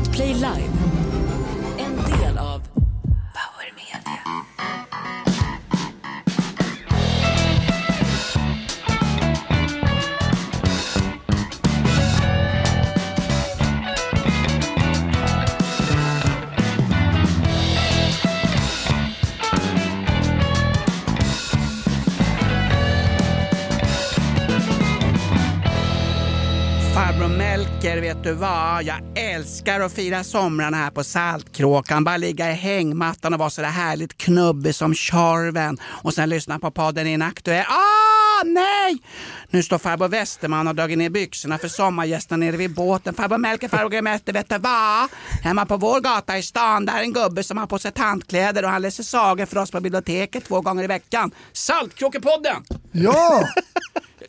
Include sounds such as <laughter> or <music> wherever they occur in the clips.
Podplay Live. Vet du vad? Jag älskar att fira somrarna här på Saltkråkan. Bara ligga i hängmattan och vara så där härligt knubbig som Tjorven. Och sen lyssna på podden Inaktuell. Ah, nej! Nu står farbror Westerman och dragit ner byxorna för sommargästerna nere vid båten. Farbror Melker, farbror Grömäster, vet du vad? Hemma på vår gata i stan, där är en gubbe som har på sig tantkläder och han läser sagor för oss på biblioteket två gånger i veckan. Saltkråkepodden! Ja! <laughs>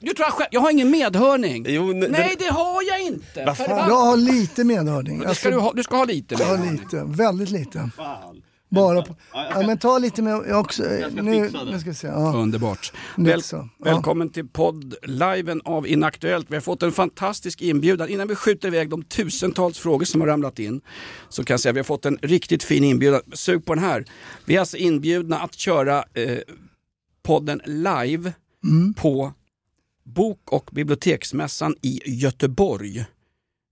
Du tror jag själv, jag har ingen medhörning. Jo, n- Nej, det har jag inte. Fan? Förbannat. Jag har lite medhörning. Alltså, ska du, ha, du ska ha lite jag har medhörning. lite, väldigt lite. Bara på, ja, men ta lite med jag också. Nu, nu ska vi se. Ja. Underbart. Väl. Ja. Välkommen till podd-liven av Inaktuellt. Vi har fått en fantastisk inbjudan. Innan vi skjuter iväg de tusentals frågor som har ramlat in så kan jag säga att vi har fått en riktigt fin inbjudan. Sug på den här. Vi är alltså inbjudna att köra eh, podden live Mm. på Bok och biblioteksmässan i Göteborg.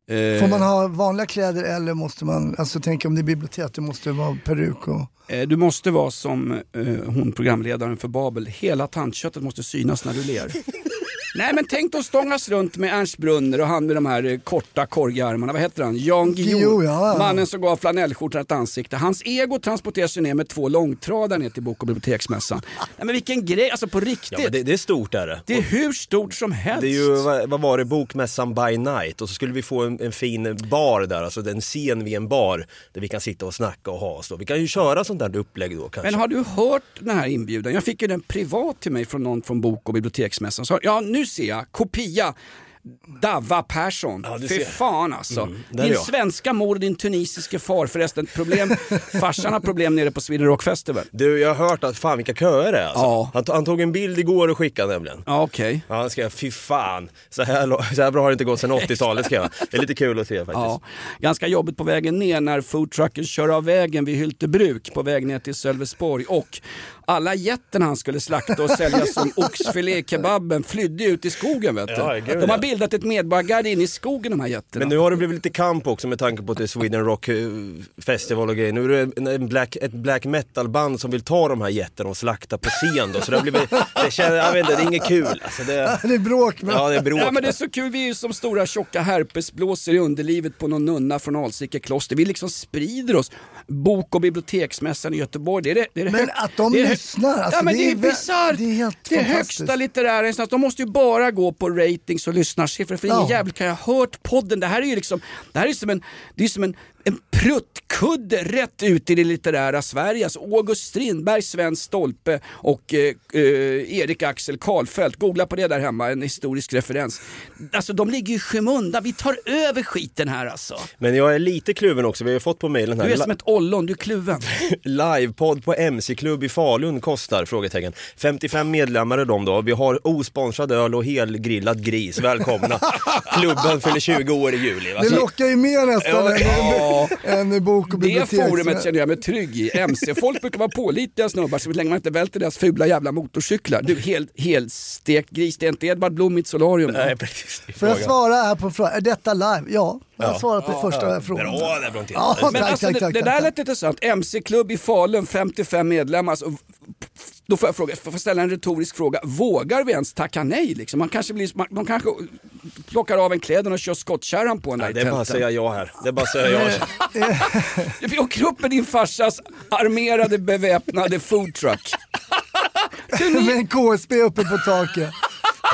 Eh, Får man ha vanliga kläder eller måste man, alltså tänk om det är bibliotek, det måste vara peruk och... Eh, Du måste vara som eh, hon programledaren för Babel. Hela tandköttet måste synas när du ler. <laughs> Nej men tänk då stångas runt med Ernst Brunner och han med de här eh, korta korgiga armarna. Vad heter han? Jan Guillou. Ja. Mannen som gav flanellskjortan ett ansikte. Hans ego transporteras ju ner med två långtradare ner till Bok och biblioteksmässan. Nej men vilken grej, alltså på riktigt. Ja, men det, det är stort är det. det är hur stort som helst. Det är ju, vad, vad var det, bokmässan by night och så skulle vi få en, en fin bar där, alltså en scen vid en bar där vi kan sitta och snacka och ha oss då. Vi kan ju köra sånt där upplägg då kanske. Men har du hört den här inbjudan? Jag fick ju den privat till mig från någon från Bok och biblioteksmässan. Så, ja, nu ser jag. Kopia. Dava Persson. Ja, Fy fan alltså. Mm, din jag. svenska mor och din tunisiske far. Förresten, problem, <laughs> farsan har problem nere på Sweden Rock Festival. Du, jag har hört att fan vilka köer det är alltså. Ja. han, han tog en bild igår och skickade nämligen. Ja, okej. Ja, han skrev, fy fan, så här, så här bra har det inte gått sedan <laughs> 80-talet skrev han. Det är lite kul att se faktiskt. Ja, ganska jobbigt på vägen ner när foodtrucken kör av vägen vid Hyltebruk på väg ner till Sölvesborg och alla jätten han skulle slakta och sälja <laughs> som oxfilé kebaben flydde ut i skogen vet du. Ja, gud, De har ja. bildat ett medborgargarde inne i skogen de här jätterna. Men nu har det blivit lite kamp också med tanke på att det är Sweden Rock eh, Festival och grejer. Nu är det en, en black, ett black metal band som vill ta de här jätterna och slakta på scen då. Så det har blivit, det känner, jag vet inte, det är inget kul. Alltså det, <laughs> Det är bråk men... ja, det är bråk. Ja men det är så kul, vi är ju som stora tjocka herpesblåsor i underlivet på någon nunna från Alsike kloster. Vi liksom sprider oss. Bok och biblioteksmässan i Göteborg, det är det, det, är det Men hög- att de det är lyssnar, alltså, ja men det är, är bisarrt. det är helt det är högsta litterära instans. De måste ju bara gå på ratings och lyssnarsiffror för ingen Ja. jävel kan jag ha hört podden. Det här är ju liksom, det här är som en, det är som en, en pruttkudde rätt ut i det litterära Sverige. Alltså August Strindberg, Sven Stolpe och eh, eh, Erik Axel Karlfeldt. Googla på det där hemma, en historisk referens. Alltså de ligger ju i skymundan. Vi tar över skiten här alltså. Men jag är lite kluven också, vi har ju fått på mejlen Du är här. som ett ollon, du är kluven. <laughs> Livepodd på MC-klubb i Falun kostar? Frågetecken. 55 medlemmar är de då. Vi har osponsrad öl och helgrillad gris. Välkomna. <laughs> Klubben fyller 20 år i juli. Va? Det lockar ju mer nästan Ja. Än bok och Det forumet känner jag mig trygg i. MC-folk brukar vara pålitliga snubbar så länge man inte välter deras fula jävla motorcyklar. Du, helt, helt stekt gris. Det är inte Edvard Blom i ett solarium. Nej, precis. Får jag frågan. svara här på en fråga? Är detta live? Ja, jag har Ja. svarat på första frågan. Bra där Brontén. Ja, Men tack, alltså, tack, det, tack, det där lät intressant. MC-klubb i Falun, 55 medlemmar. Alltså, då får jag, fråga, får jag ställa en retorisk fråga. Vågar vi ens tacka nej? Liksom? Man kanske blir, man, de kanske plockar av en kläderna och kör skottkärran på en där Nej, i det är bara att säga ja här. Det är bara att säga ja. <laughs> Vi åker upp med din farsas armerade beväpnade foodtruck. <laughs> Med en KSB uppe på taket.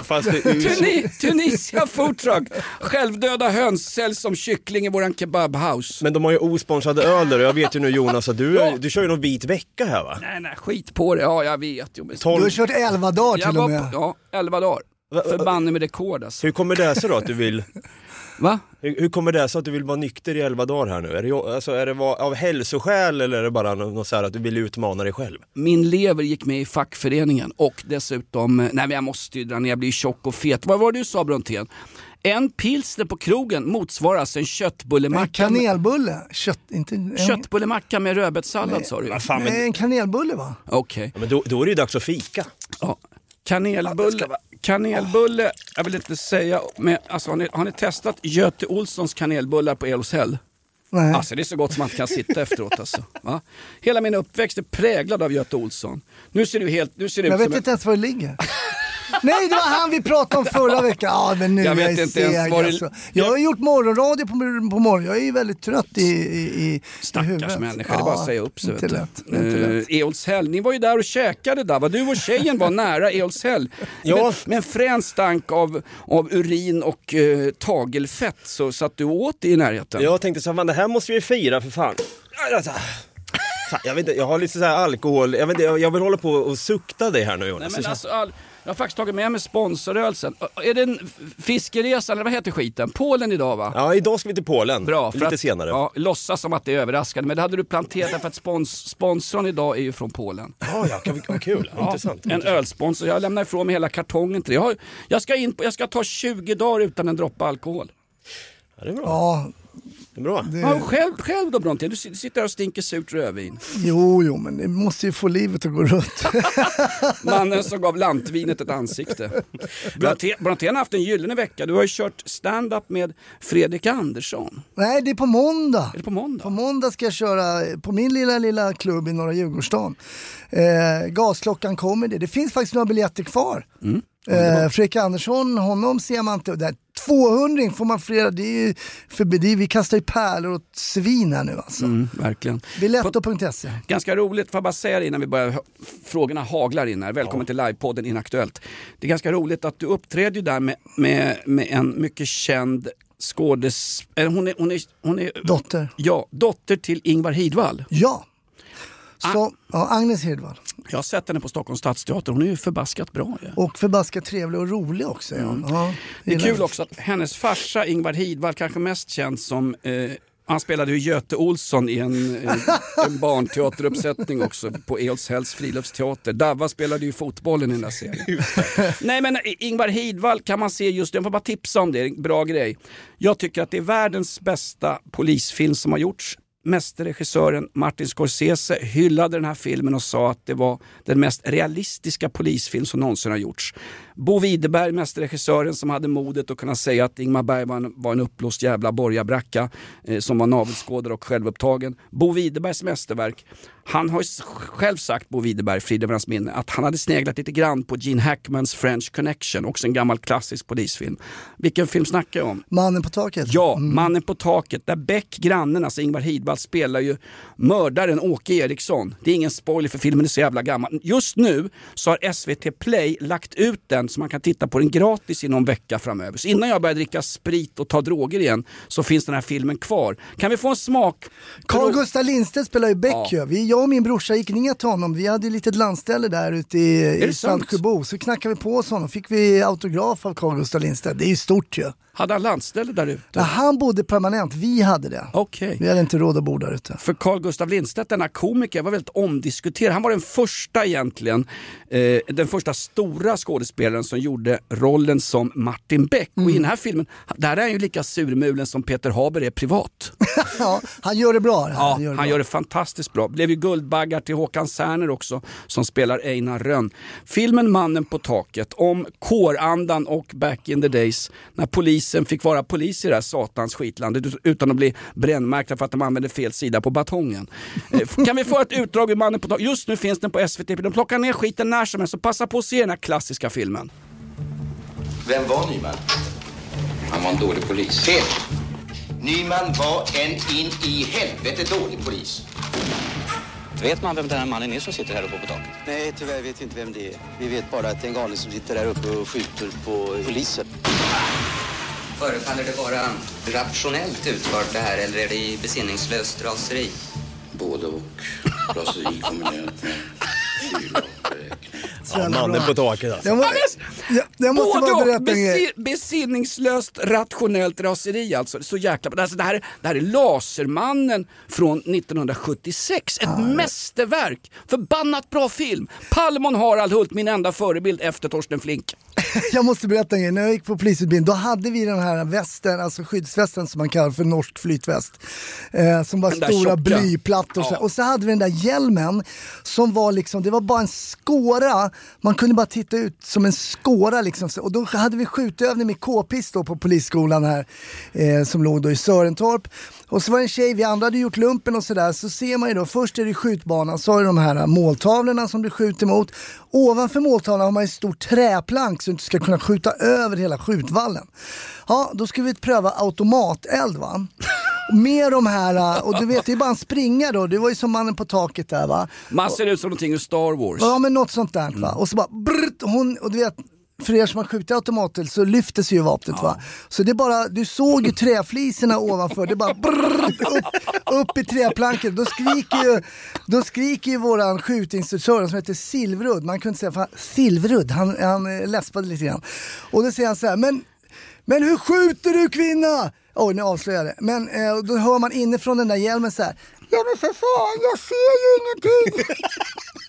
Fast det. Tuni, Tunisia foodtruck. Självdöda höns säljs som kyckling i våran kebabhouse. Men de har ju osponsrade öl där och jag vet ju nu Jonas att du, Ja. du kör ju någon vit vecka här va? Nej, nej, skit på det. Ja, jag vet. Jo, men... Du har kört 11 dagar Jag till och med. på, ja, 11 dagar. Förbanne med rekord alltså. Hur kommer det sig då att du vill, Va? hur, hur kommer det sig att du vill vara nykter i 11 dagar här nu? Är det, alltså, är det av hälsoskäl eller är det bara något så här att du vill utmana dig själv? Min lever gick med i fackföreningen och dessutom, nej men jag måste ju dra ner, jag blir tjock och fet. Vad var det du sa Brontén? En pilsner på krogen motsvarar alltså en En köttbullemacka. kanelbulle. Kött, inte... En, Köttbullemacka med rödbetssallad sa du fan, men, Nej, en kanelbulle va? Okej. ja, men då, då är det ju dags att fika. Ja. Kanelbulle, kanelbulle, jag vill inte säga, men alltså, har, ni, har ni testat Göte Olssons kanelbullar på Elshäll? Nej. Alltså det är så gott som man kan sitta efteråt alltså. Va? Hela min uppväxt är präglad av Göte Olsson. Nu ser du helt, nu ser du jag ut vet inte ens var det ligger. Nej, det var han vi pratade om förra veckan. Ja, men nu Jag jag vet är inte ens seg var det- alltså. Jag har gjort morgonradio på, på morgonen. Jag är ju väldigt trött i, i, i, i Stackars huvudet. människa, det är bara att säga upp sig. Inte lätt. Inte lätt. Eh, Eolshäll, ni var ju där och käkade där va? Du och tjejen var nära Eolshäll. <laughs> Ja. Med, med en frän stank av, av urin och eh, tagelfett så satt du åt i närheten. Jag tänkte så här, "Fan, det här måste vi fira för fan. Alltså, fan jag, vet inte, jag har lite så här alkohol, jag, vet inte, jag jag vill hålla på och sukta dig här nu Nej, Jonas. men alltså, all, jag har faktiskt tagit med mig sponsoröl sen. Är det en fiskeresa eller vad heter skiten? Polen idag va? Ja, idag ska vi till Polen. Bra, för Lite att, senare. Ja, låtsas som att det är överraskande, men det hade du planterat för att spons, sponsorn idag är ju från Polen. Ja, ja, kan vi, vad kul. Intressant. En ölsponsor, jag lämnar ifrån mig hela kartongen till det. Jag, har, jag, ska in på, jag ska ta 20 dagar utan en droppe alkohol. Ja, det är bra. Ja, bra. det, Ja, själv, själv då Brontén, du sitter här och stinker surt rödvin. jo, jo, men det måste ju få livet att gå runt. <laughs> Mannen som gav lantvinet ett ansikte. <laughs> Brontén Brontén har haft en gyllene vecka. Du har ju kört stand-up med Fredrik Andersson. Nej, det är på måndag. Är det på måndag? På måndag ska jag köra på min lilla, lilla klubb i Norra Djurgårdsstaden. Eh, gasklockan Comedy. Det finns faktiskt några biljetter kvar. Mm. Eh, Fredrik Andersson, honom ser man inte. Där, 200 får man flera, det är ju förbi, det är, vi kastar ju pärlor åt svin här nu alltså. Mm, verkligen. Biletto.se. Ganska roligt, får jag bara säga det innan vi börjar, frågorna haglar in här. Välkommen till livepodden Inaktuellt. Det är ganska roligt att du uppträder där med, med, med en mycket känd skådespelare. Hon är, hon, är, hon är Dotter. Ja, dotter till Ingvar Hidvall. Ja. Ah. Så, ja, Agnes Hedvall. Jag har sett henne på Stockholms stadsteater. Hon är ju förbaskat bra. Ja. Och förbaskat trevlig och rolig också. Ja. Ja, Mm. Det är kul också att hennes farsa Ingvar Hidvall, kanske mest känd som eh, han spelade ju Göte Olsson i en, eh, en barnteateruppsättning också på Eolshälls friluftsteater. Davva spelade ju fotbollen i den där serien. <laughs> Nej men Ingvar Hidvall kan man se just nu, jag får bara tipsa om det, en bra grej. Jag tycker att det är världens bästa polisfilm som har gjorts. Mästerregissören Martin Scorsese hyllade den här filmen och sa att det var den mest realistiska polisfilm som någonsin har gjorts. Bo Widerberg, mästerregissören som hade modet att kunna säga att Ingmar Bergman var en uppblåst jävla borgarbracka eh, som var navelskådare och självupptagen. Bo Widerbergs mästerverk, han har ju själv sagt, Bo Widerberg, frid över hans minne, att han hade sneglat lite grann på Gene Hackmans French Connection, också en gammal klassisk polisfilm. Vilken film snackar jag om? Mannen på taket. Ja, Mannen på taket där Beck, grannen, alltså Ingvar Hidvall spelar ju mördaren Åke Eriksson. Det är ingen spoiler för filmen är så jävla gammal. Just nu så har SVT Play lagt ut den så man kan titta på den gratis i någon vecka framöver. Så innan jag börjar dricka sprit och ta droger igen så finns den här filmen kvar. Kan vi få en smak? Carl Gustaf Lindstedt spelar ju Beck Ja. Vi, jag och min brorsa gick ner till honom. Vi hade ett litet landställe där ute i, i sant? Sandsjöbo. Så knackade vi på hos honom. Fick vi autograf av Carl Gustaf Lindstedt. Det är ju stort ju. Hade han landställe där ute? Ja, han bodde permanent. Vi hade det. Okej. Vi hade inte råd att bo där ute. För Carl Gustaf Lindstedt, denna komiker, var väldigt omdiskuterad. Han var den första egentligen, eh, den första stora skådespelaren som gjorde rollen som Martin Beck. Och i den här filmen, där är han ju lika surmulen som Peter Haber är privat. <laughs> ja, han gör det bra. Ja, han gör det han bra. gör det fantastiskt bra. Blev ju Guldbaggar till Håkan Särner också, som spelar Einar Rönn. Filmen Mannen på taket om kårandan och back in the days när polisen fick vara polis i det här satans skitlandet ut- utan att bli brännmärkta för att de använde fel sida på batongen. Eh, kan vi få ett utdrag ur Mannen på taket? Just nu finns den på SVT. De plockar ner skiten när som helst, så passa på att se den här klassiska filmen. Vem var Nyman? Han var en dålig polis. Fel. Nyman var en in i helvete dålig polis. Vet man vem den här mannen är som sitter här uppe på taket? Nej, tyvärr vet vi inte vem det är. Vi vet bara att det är en galning som sitter där uppe och skjuter på poliser. Förefaller det vara rationellt utfört det här eller är det i besinningslöst raseri? Både och. Raseri kombinerat med fylla och beräkning. Så Ja, mannen på taket alltså. Jag, må, jag, jag måste Både bara berätta besi- besinningslöst rationellt raseri alltså. Så jäkla alltså, det, här, det här är Lasermannen från 1976. Ett mästerverk. Förbannat bra film. Palmon Harald Hult, min enda förebild efter Torsten Flink. <laughs> jag måste berätta en grej. När jag gick på polisutbildning, då hade vi den här västen, alltså skyddsvästen som man kallar för norsk flytväst. Eh, som var stora tjocka. blyplattor och så. Ja. Och så hade vi den där hjälmen som var liksom, det var bara en skåra. Man kunde bara titta ut som en skåra liksom. Och då hade vi skjutövning med k-pist på polisskolan här eh, som låg då i Sörentorp. Och så var det en tjej, vi andra hade gjort lumpen och sådär, så ser man ju då, först är det skjutbanan, så har du de här måltavlorna som du skjuter mot. Ovanför måltavlan har man ett stort träplank så du inte ska kunna skjuta över hela skjutvallen. Ja, då ska vi pröva automateld va. Med de här, och du vet det är bara en springa då, det var ju som mannen på taket där va. Man ser ut som någonting ur Star Wars. Ja men något sånt där va. Och så bara brrt, hon, och du vet för er som har skjutit automatel så lyfter sig ju vapnet va. Så det bara, du såg ju träfliserna ovanför, det bara brrr, upp, upp i träplanket. Då skriker ju, då skriker ju våran skjutinstruktör som heter Silvrud. man kunde säga fan, Silverudd, han, han eh, läspade lite grann. Och då säger han så här, men, men hur skjuter du kvinna? Oj, nu avslöjade jag det. Men eh, då hör man inifrån den där hjälmen så här. Ja men för fan, jag ser ju ingenting! <laughs>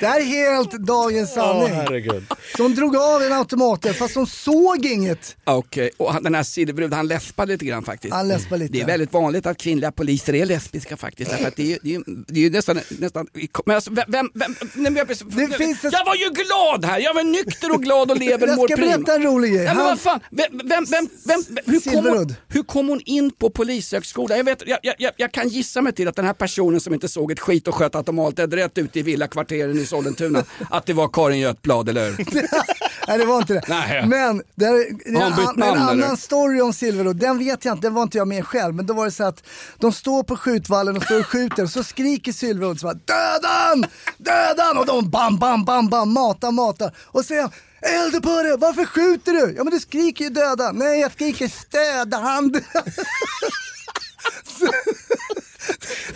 Det här är helt dagens sanning. herregud. så hon drog av en automatel fast hon såg inget. Okej, och han- den här Silverud han läspade lite grann faktiskt. Han läspade lite. Det är väldigt vanligt att kvinnliga poliser är lesbiska faktiskt. Därför att det, är, det, är, det är nästan... nästan men alltså, vem, vem, vem, men jag, en- jag var ju glad här! Jag var nykter och glad och <laughs> lever Jag mår ska prima. berätta en rolig grej. Ja, men vad fan, vem, vem, vem, vem, hur, kom hon, hur kom hon in på polishögskolan? Jag, vet, jag, jag, jag kan gissa mig till att den här personen som inte såg ett skit och sköt automated rätt ut i villakvarteren i Sollentuna, att det var Karin Götblad, eller hur? <laughs> Nej det var inte det. Nej. Men det är, en, namn, en annan eller? story om Silverwood, den vet jag inte, den var inte jag med själv. Men då var det så att de står på skjutvallen och står och skjuter och så skriker Silverwood så bara dödan, dödan och de bam, bam, bam, bam, matar, matar. Och säger han Eld på det, varför skjuter du? Ja men du skriker ju döda. Nej jag skriker stödhand. <laughs>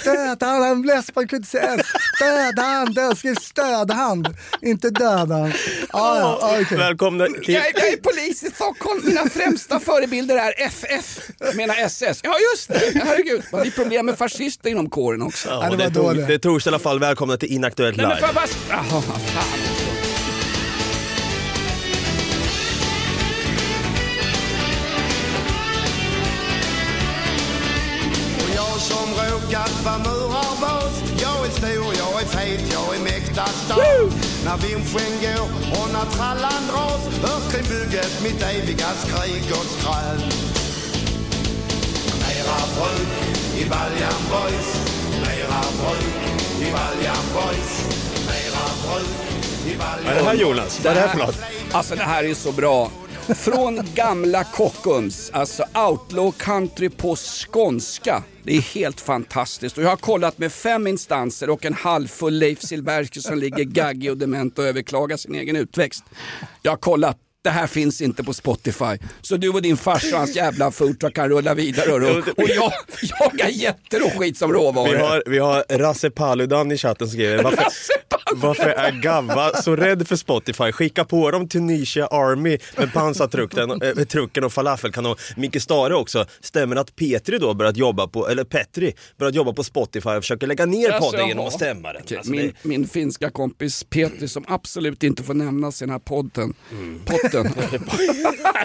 Dödhand, han läspade, kunde inte säga S. Dödhand, jag skrev stödhand, inte dödan. Ja, ja, ja, okej. Välkomna till... Jag, är- jag är polis i Stockholm, mina främsta förebilder är FF, jag menar SS. Ja just det, herregud. Det är problem med fascister inom kåren också. Ja, det det, tog, det är torsdag i alla fall. Välkomna till Inaktuellt Nej men live. Vara murarbas Jag är stor, jag är fet, jag är mäkta stark När vinschen går och när trallan dras Hör kring bygget mitt eviga skrik och skrän Mera bruk i Baljan Boys Mera bruk i Baljan Boys Mera bruk i Vad Baljan är det här Jonas? Vad är det här för något? Alltså det här är så bra. Från gamla Kockums, alltså outlaw country på skånska. Det är helt fantastiskt. Och jag har kollat med fem instanser och en halvfull Leif Silbersky som ligger gaggig och dement och överklagar sin egen utväxt. Jag har kollat. Det här finns inte på Spotify. Så du och din farsa och hans jävla foodtruck kan rulla vidare och, och jag jagar jätter och skit som råvaror. Vi har, vi har Rasse Paludan i chatten som skriver varför, varför är Gavva så rädd för Spotify? Skicka på dem till Nisha Army med pansartrucken äh, trucken och falafelkanon. Micke Stare också. Stämmer att Petri då börjat jobba på, eller Petri börjat jobba på Spotify och försöker lägga ner Alltså, podden genom att stämma den? Alltså, min, det, min finska kompis Petri som absolut inte får nämnas i den här podden. Potten.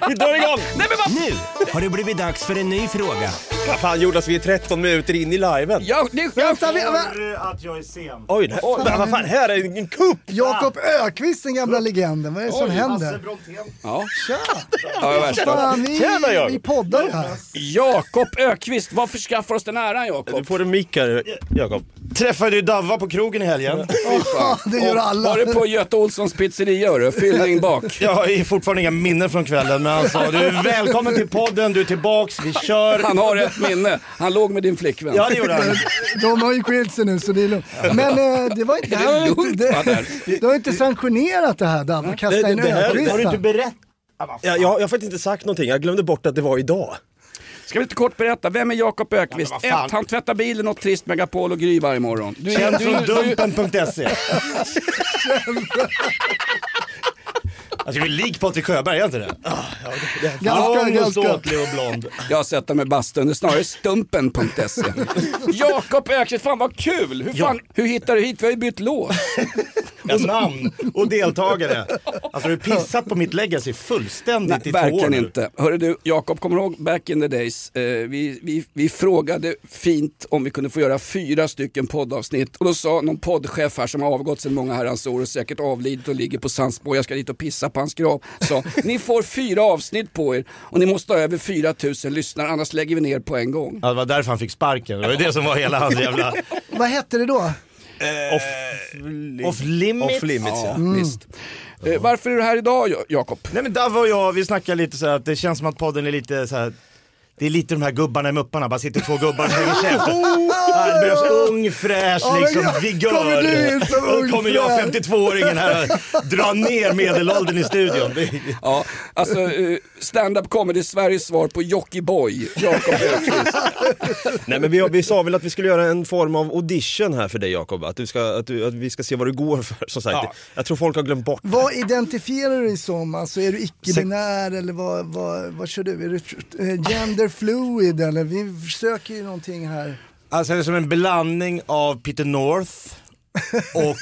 vi drar igång! Nej men vad Nu har det blivit dags för en ny fråga. Vad fan Jonas, vi är 13 minuter in i liven. Ja, det, Vänta, vi, va? att jag är sen. Oj, det här, vad fan, här är en kupp! Jakob Ökvist den gamla legenden, vad är det som händer? ja. Tja! Ja. Fan, vi, Tjena, vi poddar ju här. Jakob Ökvist, varför skaffar oss den äran Du Jakob? får en mick här, Jakob. Träffade ju Davva på krogen i helgen. Ja, det gör alla. Var det på Göte Olssons pizzeria hörru? Fyllning bak. <laughs> Jag har fortfarande inga minnen från kvällen men alltså du är välkommen till podden, du är tillbaks, vi kör. Han har ett minne. Han låg med din flickvän. Ja det gjorde han. <laughs> De har ju skilt sig nu så det är lugnt. Men eh, det var inte, <laughs> det här lugnt, inte, det, du har inte sanktionerat det här Dav, att kasta in det här- Har du inte berättat? Ja, jag, jag har faktiskt inte sagt någonting, jag glömde bort att det var idag. Ska vi lite kort berätta, vem är Jakob Ökvist? Ja. Ett, han tvättar bilen åt Trist Megapol och Gry varje morgon. Du Känd från du, du, Dumpen.se. <laughs> <laughs> Alltså jag är lik Patrik Sjöberg, är jag inte det? Ganska, Lång och ganska. ståtlig och blond. jag har sett den med bastun, det är snarare stumpen.se. <laughs> Jakob Ökvist, fan vad kul! Hur, fan, hur hittar du hit? Vi har ju bytt låt. Och <laughs> namn och deltagare. Alltså du har pissat på mitt legacy fullständigt Nej, i två år verkligen inte. Hörru du, Jakob, kommer du ihåg back in the days? Eh, vi, vi, vi frågade fint om vi kunde få göra fyra stycken poddavsnitt och då sa någon poddchef här som har avgått sedan många herrans år och säkert avlidit och ligger på Sandsborg, jag ska dit och pissa på hans grav, sa <laughs> ni får fyra avsnitt på er och ni måste ha över 4000 lyssnare annars lägger vi ner på en gång. Ja, det var därför han fick sparken. Det var det som var hela hans <laughs> jävla... Vad hette det då? Off, off limits. Off limits ja. Visst. Eh, varför är du här idag Ja- Jakob? Nej men Dava och jag, vi snackar lite så här att det känns som att podden är lite så här. Det är lite de här gubbarna i Mupparna, bara sitter två gubbar och hänger käft. <laughs> Ja, Det behövs ung fräsch Ja, liksom, jag- vigör. kommer du in som ung Och kommer jag fräsch? 52-åringen här dra ner medelåldern i studion. Ja, alltså eh, stand-up comedy Sveriges svar på Jockiboi, Jakob Öqvist. <laughs> Nej men vi, vi sa väl att vi skulle göra en form av audition här för dig Jakob, att, du ska, att, du, att vi ska se vad du går för. Som sagt, Ja. jag tror folk har glömt bort Vad identifierar du dig som? Alltså är du icke-binär eller vad, vad, vad kör du? Är du eh, gender fluid eller? Vi försöker ju någonting här. Alltså det är som en blandning av Peter North och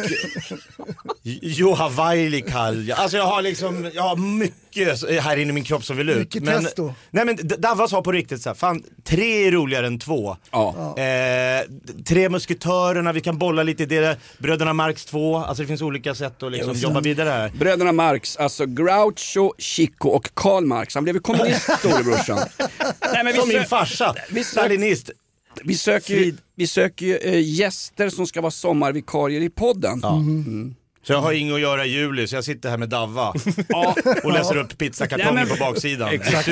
<laughs> Juha Vailikalja. Alltså jag har liksom, jag har mycket här inne i min kropp som vill ut. Mycket men, testo. Nej men Davva sa på riktigt så här, fan tre är roligare än två. Ja. Eh, tre musketörerna, vi kan bolla lite i det. Bröderna Marx 2, alltså det finns olika sätt att liksom jobba vidare här. Bröderna Marx, alltså Groucho, Chico och Karl Marx. Han blev ju kommunist <laughs> storebrorsan. Nej, men vi, Som min farsa, vi vi söker ju, vi söker ju eh, gäster som ska vara sommarvikarier i podden. Så jag har inget att göra i juli så jag sitter här med Davva <laughs> Ja. och läser upp Nej, men- på baksidan. Exakt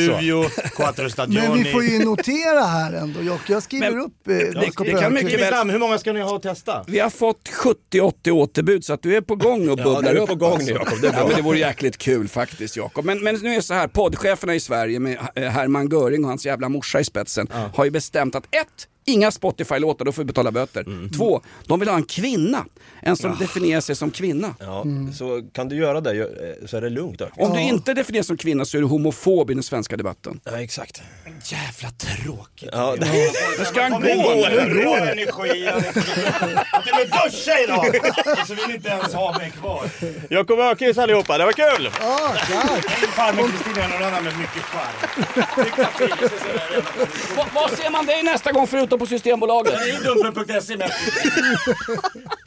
Quattro Stagioni. Men vi får ju notera här ändå. Jag, jag skriver Men- upp eh, Jakob det kan Öqvist. mycket väl- hur många ska ni ha att testa? Vi har fått 70-80 återbud så att du är på gång och Ja, bubblar du är upp. på gång alltså. nu, Jakob. Det är bra. Ja, men det vore jäkligt kul faktiskt Jakob. Men, men nu är det så här, poddcheferna i Sverige med eh, Hermann Göring och hans jävla morsa i spetsen har ju bestämt att ett, Inga Spotify-låtar, då får vi betala böter. Mm. Två, de vill ha en kvinna. En som definierar sig som kvinna. Ja, så kan du göra det gö- så är det lugnt Öqvist. Om du inte definierar som kvinna så är du homofob i den svenska debatten. Ja, exakt. Jävla tråkigt. Ja, Nu ska han gå Kommer nu. energi. Jag har till och med duscha idag. Och så vill inte ens ha mig kvar. Jakob Öqvist allihopa, det var kul! Ja, tack. Farmen Kristina är någon annan med mycket charm. Va- Vad ser man dig nästa gång förutom på Systembolaget? Det är Dumpen.se mest. <laughs>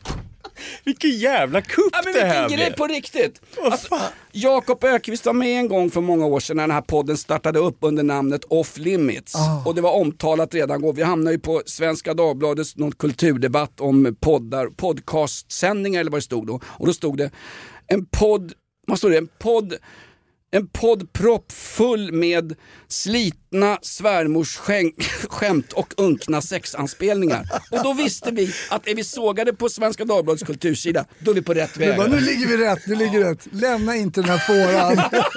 Vilken jävla kupp Ja, men det här grej på riktigt. Alltså, Jakob Ökvist var med en gång för många år sedan när den här podden startade upp under namnet Off Limits. Och det var omtalat redan då. Vi hamnade ju på Svenska Dagbladets någon kulturdebatt om poddar, podcastsändningar eller vad det stod då. Och då stod det en podd, vad stod det? En podd en podd proppfull med slitna svärmorsskämt <laughs> och unkna sexanspelningar. Och då visste vi att är vi sågade på Svenska Dagbladets kultursida, då är vi på rätt väg. bara, nu ligger vi rätt, nu ligger vi rätt. Lämna inte den här fåran. <laughs>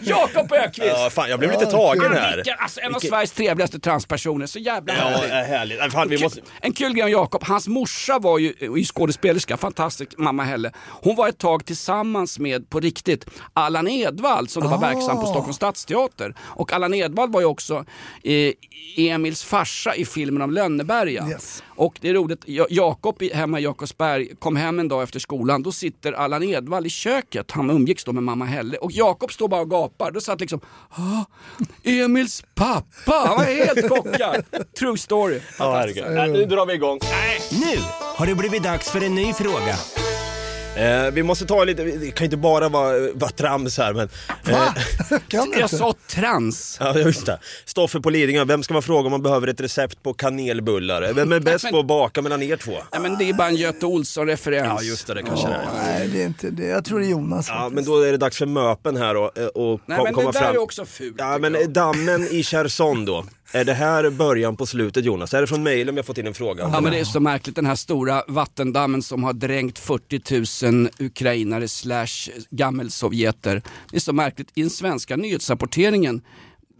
Jakob Öqvist! Ja, fan, jag blev lite tagen här. Vilken, alltså, en av Sveriges trevligaste transpersoner, så jävla Ja, härlig. det är härligt. Fan, vi måste... En kul grej om Jakob, hans morsa var ju, ju skådespelerska, fantastisk mamma Helle. Hon var ett tag tillsammans med, på riktigt, Allan Edwall som då var verksam på Stockholms stadsteater. Och Allan Edwall var ju också eh, Emils farsa i filmen om Lönneberga. Yes. Och det är roligt, Ja- Jakob i- hemma i Jakobsberg kom hem en dag efter skolan, då sitter Allan Edwall i köket, han umgicks då med mamma Helle. Och Jakob står bara och gapar, då satt liksom, ah, Emils pappa, han var helt chockad. True story. Ja, herregud. Nu drar vi igång. Nu har det blivit dags för en ny fråga. Eh, vi måste ta lite, det kan inte bara vara, vara trams här men... Va? Eh, <laughs> Kan du Jag inte? sa trans. ja just det. Stoffe på Lidingö, vem ska man fråga om man behöver ett recept på kanelbullar? Vem är bäst på att baka mellan er två? Nej men det är bara en Göte Olsson-referens. Ja just det, det kanske det är. Nej, det är inte det. Jag tror det är Jonas. Ja faktiskt. men då är det dags för möpen här och, och Nej kom, men komma det där fram. är också fult. Ja men jag. dammen i Cherson då. Är det här början på slutet Jonas? Är det från mejlen vi har fått in en fråga? Ja men det är så märkligt den här stora vattendammen som har dränkt 40 000 ukrainare slash gammelsovjeter. Det är så märkligt i den svenska nyhetsrapporteringen.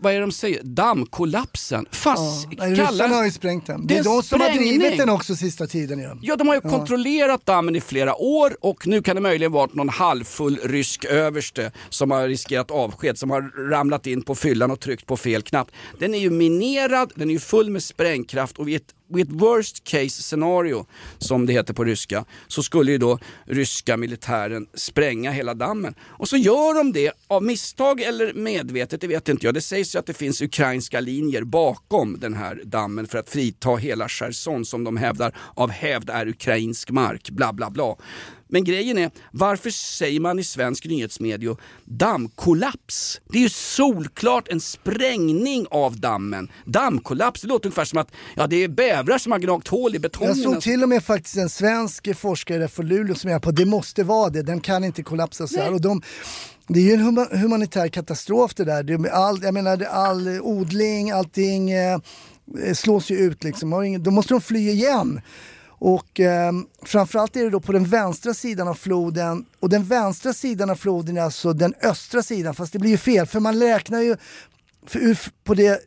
Vad är det de säger? Dammkollapsen. Fast Nej, ryssarna har ju sprängt den. Det är, Det är de som har drivit den också sista tiden. Ja. Ja, de har ju kontrollerat dammen i flera år och nu kan det möjligen vara någon halvfull rysk överste som har riskerat avsked, som har ramlat in på fyllan och tryckt på fel knapp. Den är ju minerad, den är ju full med sprängkraft och vid ett with worst case scenario, som det heter på ryska, så skulle ju då ryska militären spränga hela dammen. Och så gör de det av misstag eller medvetet, det vet inte jag. Det sägs ju att det finns ukrainska linjer bakom den här dammen för att frita hela Cherson som de hävdar av hävd är ukrainsk mark, bla bla bla. Men grejen är, varför säger man i svensk nyhetsmedia dammkollaps? Det är ju solklart en sprängning av dammen. Dammkollaps, det låter ungefär som att ja, det är bävrar som har gnagt hål i betongen. Jag såg till och med faktiskt en svensk forskare från Luleå som är på det måste vara det, den kan inte kollapsa så här. Och de, det är ju en huma- humanitär katastrof det där. Det all, jag menar, all odling, allting eh, slås ju ut liksom. Då måste de fly igen. Och eh, framförallt är det då på den vänstra sidan av floden och den vänstra sidan av floden är alltså den östra sidan fast det blir ju fel för man räknar ju på det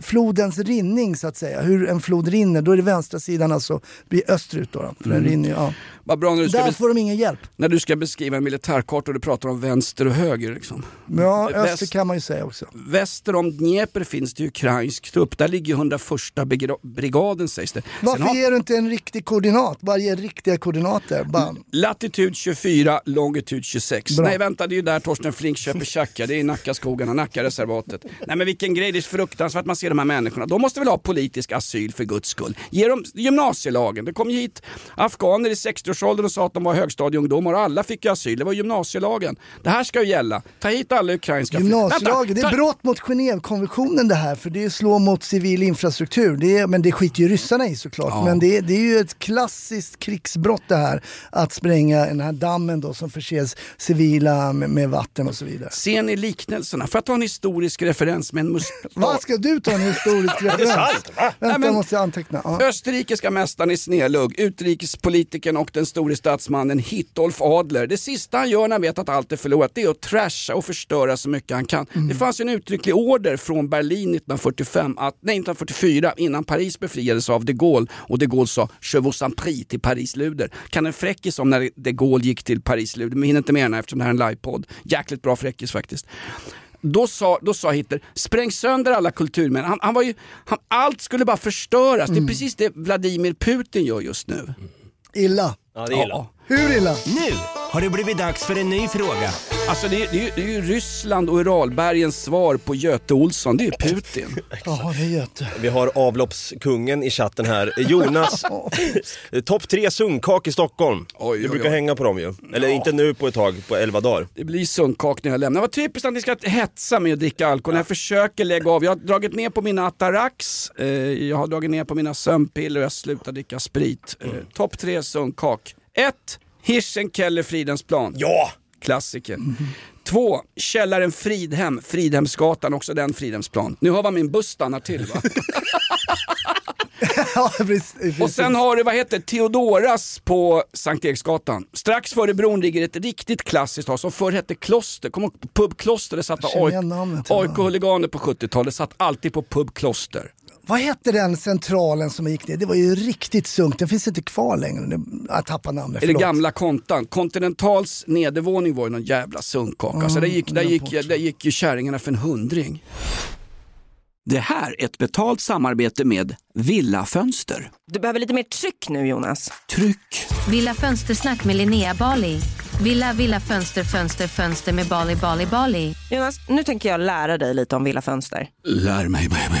flodens rinning så att säga, hur en flod rinner, då är det vänstra sidan alltså, blir österut då. då för den Mm. rinner ju, ja. Vad bra när du, ska Där får de ingen hjälp. när du ska beskriva en militärkarta och du pratar om vänster och höger. Liksom. Ja, Väst- öster kan man ju säga också. Väster om Dnepr finns det ukrainsk trupp. Där ligger 101 brigra- brigaden sägs det. Varför har- ger du inte en riktig koordinat? Bara ge riktiga koordinater. Bara. Latitud 24, longitud 26. Bra. Nej vänta, det är ju där Torsten Flink köper tjacka. Det är i Nackaskogarna, Nackareservatet. Nej men vilken grej, det är fruktansvärt man ser de här människorna. De måste väl ha politisk asyl för guds skull. Ge dem gymnasielagen. Det kom hit afghaner i 60-årsåldern och sa att de var högstadieungdomar och alla fick ju asyl. Det var gymnasielagen. Det här ska ju gälla. Ta hit alla ukrainska Gymnasielagen, det är brott mot Genèvekonventionen det här för det slår mot civil infrastruktur. Det är, men det skiter ju ryssarna i såklart. Ja. Men det är, det är ju ett klassiskt krigsbrott det här att spränga den här dammen då som förses civila med, med vatten och så vidare. Ser ni liknelserna? För att ta en historisk referens med en mus- <laughs> Vad ska du ta en historisk <laughs> referens? Vänta, Nej, men- måste jag anteckna. Ja. Österrikiska mästaren i snedlugg, utrikespolitikern och den store statsmannen Hitolf Adler. Det sista han gör när han vet att allt är förlorat det är att trasha och förstöra så mycket han kan. Mm. Det fanns ju en uttrycklig order från Berlin 1945, att, nej 1944 innan Paris befriades av de Gaulle och de Gaulle sa “Je vous en prie” till Paris-luder. Kan en fräckis om när de Gaulle gick till Paris-luder, men hinner inte med den här eftersom det här är en livepodd. Jäkligt bra fräckis faktiskt. Då sa, då sa Hitler, spräng sönder alla kulturminnen. Han, han var ju, han, allt skulle bara förstöras. Mm. Det är precis det Vladimir Putin gör just nu. Illa. Ja, det är illa. Hur illa? Nu har det blivit dags för en ny fråga. Alltså det, är- det, är ju- det är ju Ryssland och Uralbergens svar på Göte Olsson, det är ju Putin. <laughs> Ja, det är Göte. Vi har avloppskungen i chatten här. Jonas, <laughs> topp tre sunkak i Stockholm. Oj, du oj, brukar oj. hänga på dem ju. Eller inte nu på ett tag, på 11 dagar. Det blir sunkak när jag lämnar. Vad typiskt att ni ska hetsa med att dricka alkohol. Jag försöker lägga av. Jag har dragit ner på mina Atarax, eh, jag har dragit ner på mina sömnpiller och jag slutar dricka sprit. Eh, Topp tre sunkak. 1. Hirschenkeller Fridhemsplan. Ja! Klassiker. Två, Källaren Fridhem, Fridhemsgatan, också den Fridhemsplan. Nu har vad min buss stannar till va? <laughs> Ja, precis, precis. Och sen har du, vad heter Theodoras på Sankt Eriksgatan. Strax före bron ligger ett riktigt klassiskt hus som förr hette Kloster. Kommer du ihåg pub Kloster? Det satt. AIK-huliganer på 70-talet, satt alltid på pub Kloster. Vad hette den centralen som gick ner? Det var ju riktigt sunkt. Den finns inte kvar längre. Det- Jag tappar namnet, Eller förlåt. gamla kontan. Continentals nedervåning var ju någon jävla sunkkaka. så där gick, där, gick, där gick ju kärringarna för en hundring. Det här är ett betalt samarbete med Villa Fönster. Du behöver lite mer tryck nu Jonas. Tryck! Villa Fönstersnack med Linnea Bali. Villa, villa, fönster, fönster, fönster med Bali, Bali, Bali. Jonas, nu tänker jag lära dig lite om Villa Fönster. Lär mig baby.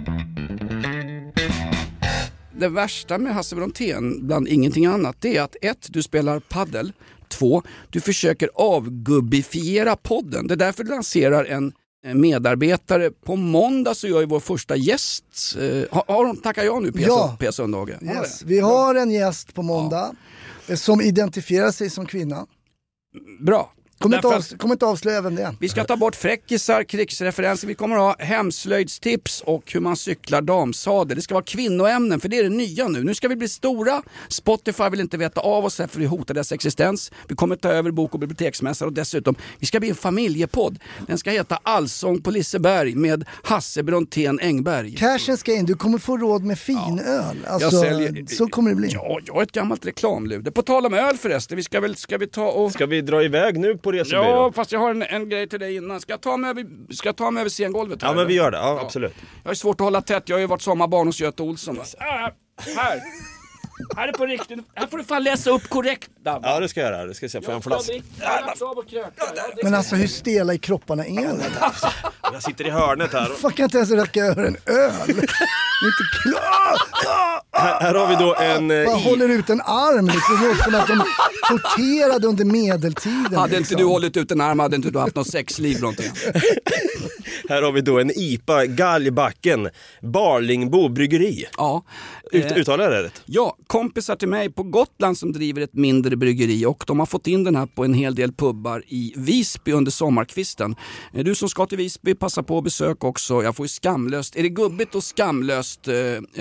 Det värsta med Hasse Brontén, bland ingenting annat, det är att ett, du spelar paddel. Två, du försöker avgubbifiera podden. Det är därför du lanserar en medarbetare. På måndag så gör ju vår första gäst, eh, har, har de tackat ja nu Pia, Ja. Pia Sundhage? Yes. Vi har en gäst på måndag eh, som identifierar sig som kvinna. Bra. Kommer inte, avs- kommer inte avslöja vem det är. Vi ska ta bort fräckisar, krigsreferenser, vi kommer ha hemslöjdstips och hur man cyklar damsadel. Det ska vara kvinnoämnen för det är det nya nu. Nu ska vi bli stora. Spotify vill inte veta av oss här för vi hotar dess existens. Vi kommer ta över bok och biblioteksmässar och dessutom, vi ska bli en familjepodd. Den ska heta Allsång på Liseberg med Hasse Brontén Engberg. Cashen ska in, du kommer få råd med finöl. Alltså, Jag säljer- Så kommer det bli. Ja, jag har ett gammalt reklamlude. På tal om öl förresten, vi ska väl, ska vi ta och... Ska vi dra iväg nu på resebyrå? Ja, fast jag har en, en grej till dig innan. Ska jag ta mig över, ska jag ta mig över scengolvet? Här, Ja men vi gör det, ja, absolut. Jag har svårt att hålla tätt, jag har ju varit sommarbarn hos Göte Olsson. Va? Äh, här! Här är på riktigt, här får du fan läsa upp korrekt Dabbe. Ja det ska jag göra, det ska jag se. Får jag en flaska? Men alltså hur stela i kropparna är ni? Jag sitter i hörnet här. och- Fan kan inte ens räcka över en öl. Inte klart. Här, här har vi då en... eh, i- håller ut en arm liksom. Det låter som att de torterade under medeltiden. Hade inte liksom. du hållit ut en arm hade inte du haft något sexliv någonting. <laughs> Här har vi då en IPA, Galgbacken, Barlingbo bryggeri. Ja. Ut, Eh, uttalar jag det rätt? Ja, kompisar till mig på Gotland som driver ett mindre bryggeri och de har fått in den här på en hel del pubbar i Visby under sommarkvisten. Eh, Du som ska till Visby, passa på att besöka också. Jag får ju skamlöst, är det gubbigt och skamlöst? Eh,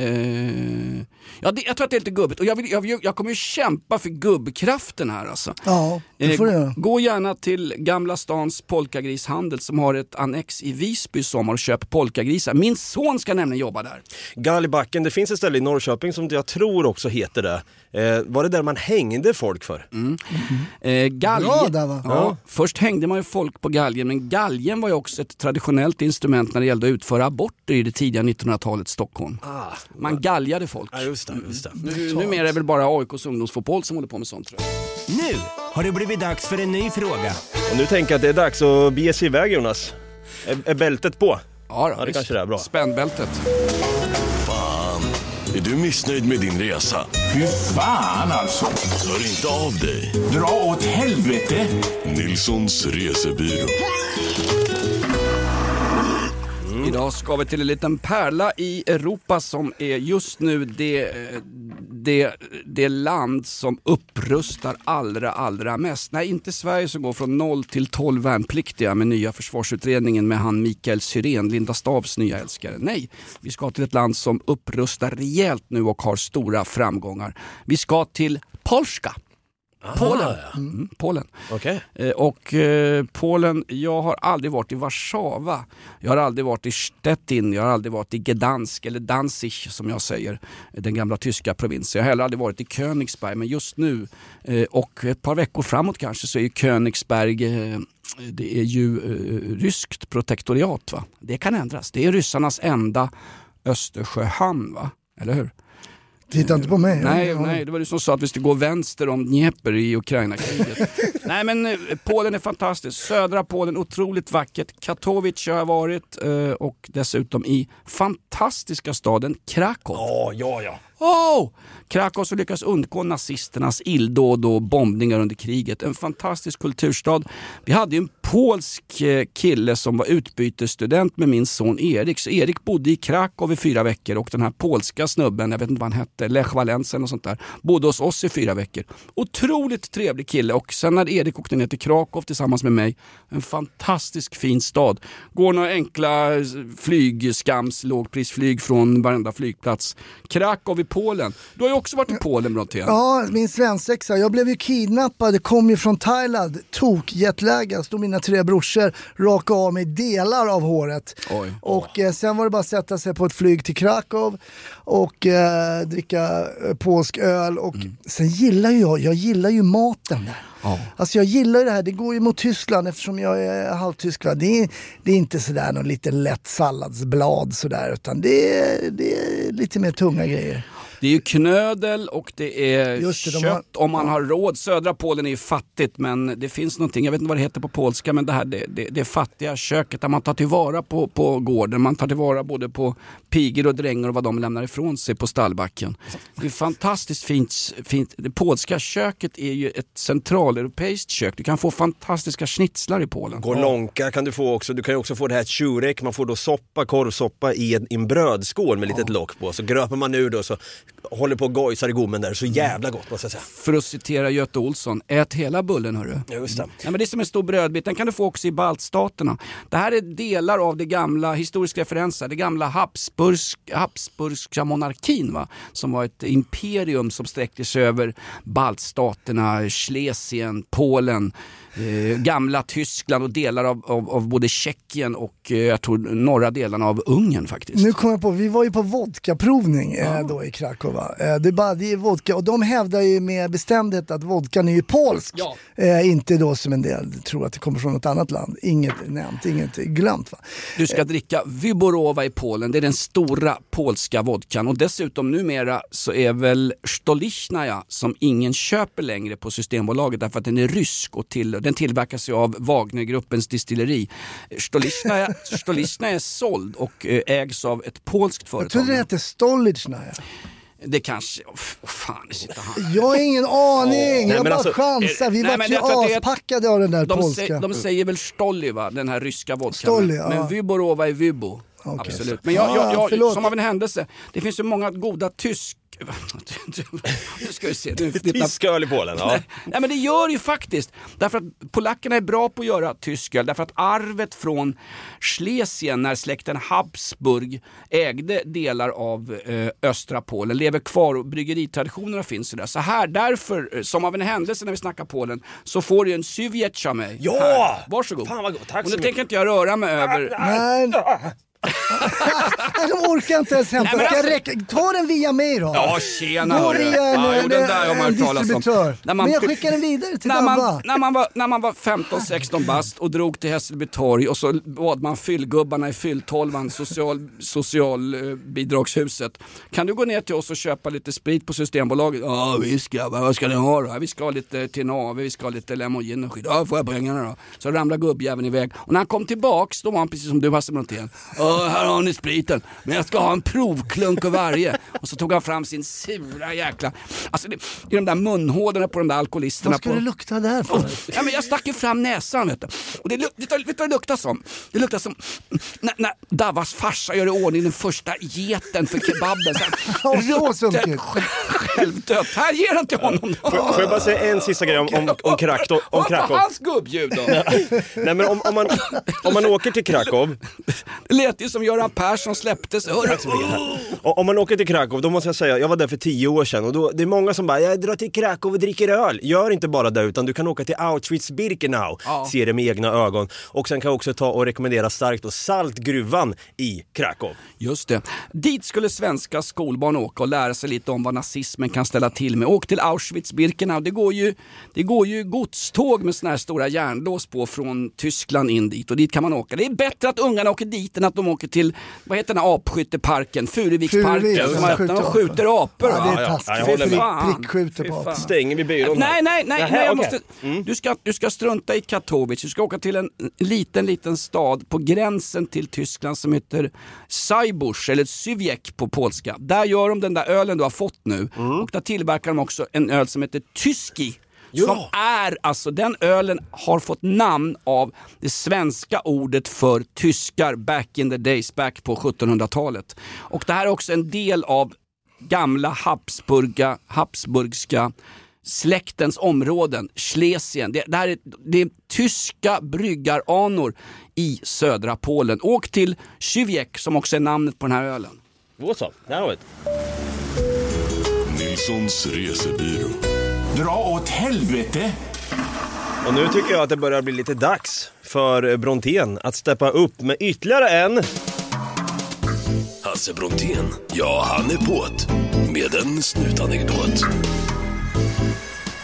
eh, ja, det, jag tror att det är lite gubbigt och jag, vill, jag, vill- jag kommer ju kämpa för gubbkraften här alltså. Ja, det får du Eh, göra. Gå gärna till Gamla stans polkagrishandel som har ett annex i Visby i sommar och köp polkagrisar. Min son ska nämligen jobba där. Galgbacken, det finns ett ställe i Norrköping som jag tror också heter det. Eh, var det där man hängde folk för? Eh, galge- Bra där, va? Ja. Först hängde man ju folk på galgen men galgen var ju också ett traditionellt instrument när det gällde att utföra aborter i det tidiga 1900-talets Stockholm. Man galjade folk. Ja, just det, just det. Nu, numera är det väl bara AIKs ungdomsfotboll som håller på med sånt tror jag. Nu har det blivit dags för en ny fråga. Och nu tänker jag att det är dags att bege sig iväg Jonas. Är, är bältet på? Ja, då, Ja, det visst. kanske det är bra. Spännbältet. Är du missnöjd med din resa? Fy fan alltså. Hör inte av dig. Dra åt helvete. Nilssons resebyrå. Mm. Idag ska vi till en liten pärla i Europa som är just nu det, eh, det, det land som upprustar allra, allra mest. Nej, inte Sverige som går från 0 till 12 värnpliktiga med nya försvarsutredningen med han Mikael Syrén, Linda Stavs nya älskare. Nej, vi ska till ett land som upprustar rejält nu och har stora framgångar. Vi ska till Polska. Polen. Mm, Polen. Okej. Eh, Och eh, Polen, jag har aldrig varit i Warszawa. Jag har aldrig varit i Stettin, jag har aldrig varit i Gdansk eller Danzig som jag säger, den gamla tyska provinsen. Jag har heller aldrig varit i Königsberg men just nu eh, och ett par veckor framåt kanske så är Königsberg eh, det är ju eh, ryskt protektoriat. Va? Det kan ändras. Det är ryssarnas enda Östersjöhamn. Va? Eller hur? Titta inte på mig. Nej, Ja. nej, det var du som sa att vi skulle gå vänster om Dnepr i Ukraina-kriget. <laughs> nej men eh, Polen är fantastiskt. Södra Polen, otroligt vackert. Katowice har jag varit eh, och dessutom i fantastiska staden Krakow. Ja, ja, ja. Oh! Krakow som lyckas undgå nazisternas illdåd och bombningar under kriget. En fantastisk kulturstad. Vi hade ju en polsk eh, kille som var utbytesstudent med min son Erik. Så Erik bodde i Krakow i fyra veckor och den här polska snubben, jag vet inte vad han hette, Lech Walensen och sånt där, bodde hos oss i fyra veckor. Otroligt trevlig kille och sen när Erik åkte ner till Krakow tillsammans med mig, en fantastisk fin stad. Går några enkla eh, flygskams lågprisflyg från varenda flygplats. Krakow i Polen. Du har ju också varit i Polen Brontén. Ja, min svensexa. Jag blev ju kidnappad, kom ju från Thailand, tok jetlaggad, stod mina tre brorsor, rakade av mig delar av håret. Oj. Och eh, sen var det bara att sätta sig på ett flyg till Krakow och eh, dricka eh, polsk öl. Och sen gillar ju jag, jag gillar ju maten där. Ja. Alltså jag gillar ju det här, det går ju mot Tyskland eftersom jag är halvtysk. Va? Det, är, det är inte sådär någon liten lätt salladsblad sådär utan det är, det är lite mer tunga grejer. Det är ju knödel och det är Just det, de kött har- om man har råd. Södra Polen är ju fattigt men det finns någonting, jag vet inte vad det heter på polska, men det här det, det, det fattiga köket där man tar tillvara på, på gården. Man tar tillvara både på pigor och drängar och vad de lämnar ifrån sig på stallbacken. Det är fantastiskt fint. fint. Det polska köket är ju ett centraleuropeiskt kök. Du kan få fantastiska schnitzlar i Polen. Golonka kan du få också. Du kan ju också få det här tjurek. Man får då soppa, korvsoppa i en, i en brödskål med litet lock på. Så gröper man ur och så håller på och gojsar i gommen där. Så jävla gott måste jag säga. För att citera Göte Olsson, ät hela bullen hörru. Just det. Ja, men det är som en stor brödbit, den kan du få också i baltstaterna. Det här är delar av det gamla, historiska referenser, det gamla Habsburgs, Habsburgska monarkin va? som var ett imperium som sträckte sig över baltstaterna, Schlesien, Polen, eh, gamla Tyskland och delar av, av, av både Tjeckien och eh, jag tror norra delarna av Ungern faktiskt. Nu kom jag på, vi var ju på vodkaprovning eh, då i Krakow. Eh, det, är bara, det är vodka och de hävdar ju med bestämdhet att vodkan är ju polsk. Ja. Eh, inte då som en del tror att det kommer från något annat land. Inget nämnt, inget glömt. Va? Du ska dricka Wyborowa i Polen, det är den stora polska vodkan och dessutom numera så är väl Stolichnaya som ingen köper längre på Systembolaget därför att den är rysk och till, den tillverkas ju av Wagnergruppens distilleri. Stolichnaya är såld och eh, ägs av ett polskt Jag företag. trodde det hette Stolichnaya. Det kanske, oh, fan det sitter han. Jag har ingen aning, Nej, jag bara alltså, chansar. Vi nej, var men ju jag aspackade av den där De, polska. sä, de säger väl Stolly va, den här ryska vodkan. Stolly, men, ja. men Wyborowa är Vybo. Absolut. Men jag, Ah, jag, jag, förlåt. som av en händelse, det finns ju många goda tysk... <laughs> Nu ska vi se. Nu, <laughs> Tysk öl i Polen, ja. Nej, <laughs> nej men det gör ju faktiskt. Därför att polackerna är bra på att göra tysk öl. Därför att arvet från Schlesien när släkten Habsburg ägde delar av eh, östra Polen lever kvar och bryggeritraditionerna finns ju där. Så här, därför, eh, som av en händelse när vi snackar Polen, så får du en Suvjetch av mig. Ja! Här. Varsågod. Fan vad gott, tack och så nu mycket. tänker inte jag röra mig över... Nej. Nej, de orkar inte ens hämta. Nej, alltså- räcka? Ta den via mig då. Ja, tjena Gå via en, Ja, den där en talas om. distributör. När man- Men jag skickar den vidare till när man, Dabba. när, man var, när man var 15-16 bast och drog till Hässelby torg och så bad man fyllgubbarna i fylltolvan, social, socialbidragshuset. Kan du gå ner till oss och köpa lite sprit på Systembolaget? Ja visst grabbar, vad ska ni ha då? Vi ska ha lite Tinave, vi ska ha lite lemon gin och skit. Ja får jag pengarna då? Så ramlade gubbjäveln iväg. Och när han kom tillbaks då var han precis som du Hasse Brontén. Ja här har ni spriten, men jag ska ha en provklunk av varje. Och så tog han fram sin sura jäkla... Alltså det, i de där munhålorna på de där alkoholisterna. Vad ska på... det lukta där för? Ja, men jag stack ju fram näsan vet du. Och det, luk- vet du vet du vad det luktar som? Det luktar som när, när Davas farsa gör i ordning den första geten för kebaben. <laughs> Rutten. Självdött. Här ger den till honom. Får, får jag bara säga en sista grej om, om, om, Krakow, om Krakow? hans gubbljud då. Nej men om, om, man, om man åker till Krakow Det lät ju som Göran Persson släpptes. Och om man åker till Krakow, då måste jag säga, jag var där för tio år sedan och då, det är många som bara, jag drar till Krakow och dricker öl. Gör inte bara det utan du kan åka till Auschwitz-Birkenau, Ja. se det med egna ögon. Och sen kan jag också ta och rekommendera starkt och Saltgruvan i Krakow. Just det. Dit skulle svenska skolbarn åka och lära sig lite om vad nazismen kan ställa till med. Åk till Auschwitz-Birkenau. Det går ju, det går ju godståg med såna här stora järnlås på från Tyskland in dit och dit kan man åka. Det är bättre att ungarna åker dit än att de åker till, vad heter den här apskytteparken? Furuviksparken. Furuvik, som ja, har skjuter apor. skjuter apor. Ja, det är taskigt. fan. Prickskjuter på fan. Stänger vi byrån Nej, nej, nej, nej jag måste, du, ska, du ska strunta i Katowice, du ska åka till en liten, liten stad på gränsen till Tyskland som heter Sajbusch, eller Sywiek på polska. Där gör de den där ölen du har fått nu Mm. och där tillverkar de också en öl som heter Tyski. Som är, alltså den ölen har fått namn av det svenska ordet för tyskar back in the days, back på 1700-talet. Och det här är också en del av gamla Habsburga, Habsburgska släktens områden, Schlesien. Det, det, här är, det är tyska bryggaranor i södra Polen. Åk till Sywiek som också är namnet på den här ölen. Då så, där har vi det. Nilssons resebyrå. Dra åt helvete! Och nu tycker jag att det börjar bli lite dags för Brontén att steppa upp med ytterligare en... Hasse Brontén, ja han är på't. Med en snutanekdot.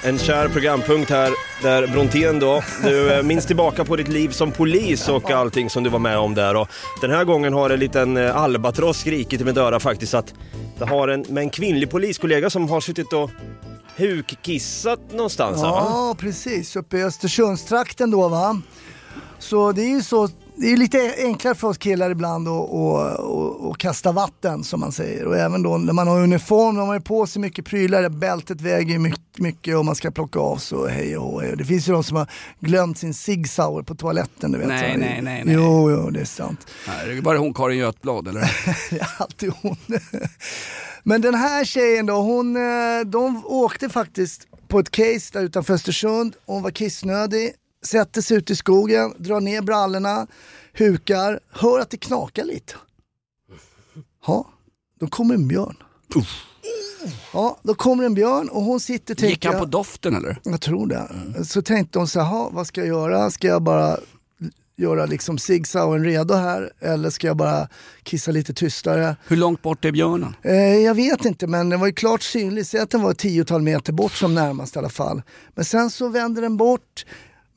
En kär programpunkt här där Brontén då, du eh, minns tillbaka på ditt liv som polis och allting som du var med om där. Och den här gången har en liten eh, albatross skrikit i mitt öra faktiskt att det har en, med en kvinnlig poliskollega som har suttit och hukkissat någonstans här, va? Ja, precis. Uppe i Östersundstrakten då va. Så det är ju så, det är lite enklare för oss killar ibland att och, och, och kasta vatten som man säger. Och även då när man har uniform, när man har på sig mycket prylar, bältet väger mycket, mycket och man ska plocka av så hej och hej. Det finns ju de som har glömt sin Sig Sauer på toaletten. Du vet, Nej, så. nej, nej, nej. Jo, jo, det är sant. Nej, Var det hon Karin Götblad eller? <laughs> det är alltid hon. Men den här tjejen då, hon, eh, de åkte faktiskt på ett case där utanför Östersund. Hon var kissnödig, sätter sig ut i skogen, drar ner brallorna, hukar, hör att det knakar lite. Ja, då kommer en björn. Ja, då kommer en björn och hon sitter och Gick tänker... han på doften eller? Jag tror det. Så tänkte hon så här, "Ha, vad ska jag göra? Ska jag bara göra liksom Sig Sauern redo här eller ska jag bara kissa lite tystare? Hur långt bort är björnen? Eh, jag vet inte men den var ju klart synlig, säg att den var ett tiotal meter bort som närmast i alla fall. Men sen så vände den bort.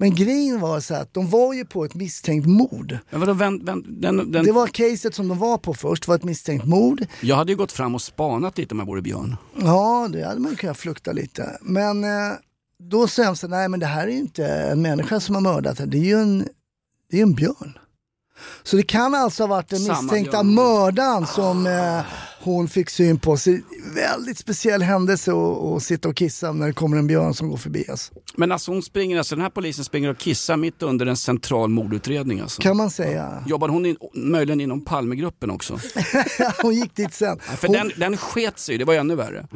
Men grejen var så att de var ju på ett misstänkt mord. Men vadå, vänd, vänd, den, den... Det var caset som de var på först, var ett misstänkt mord. Jag hade ju gått fram och spanat lite om jag vore björn. Ja, det hade man kunnat flukta lite. Men eh, då sa jag så nej men det här är ju inte en människa som har mördat, det är ju en, det är en björn. Så det kan alltså ha varit den misstänkta mördaren som eh, hon fick syn på. Så väldigt speciell händelse att sitta och kissa när det kommer en björn som går förbi. Alltså. Men alltså hon springer, alltså den här polisen springer och kissar mitt under en central mordutredning alltså. Kan man säga. Jobbar hon in, möjligen inom Palmegruppen också? <laughs> hon gick dit sen. Ja, för Hon- den, den sket sig, det var ännu värre.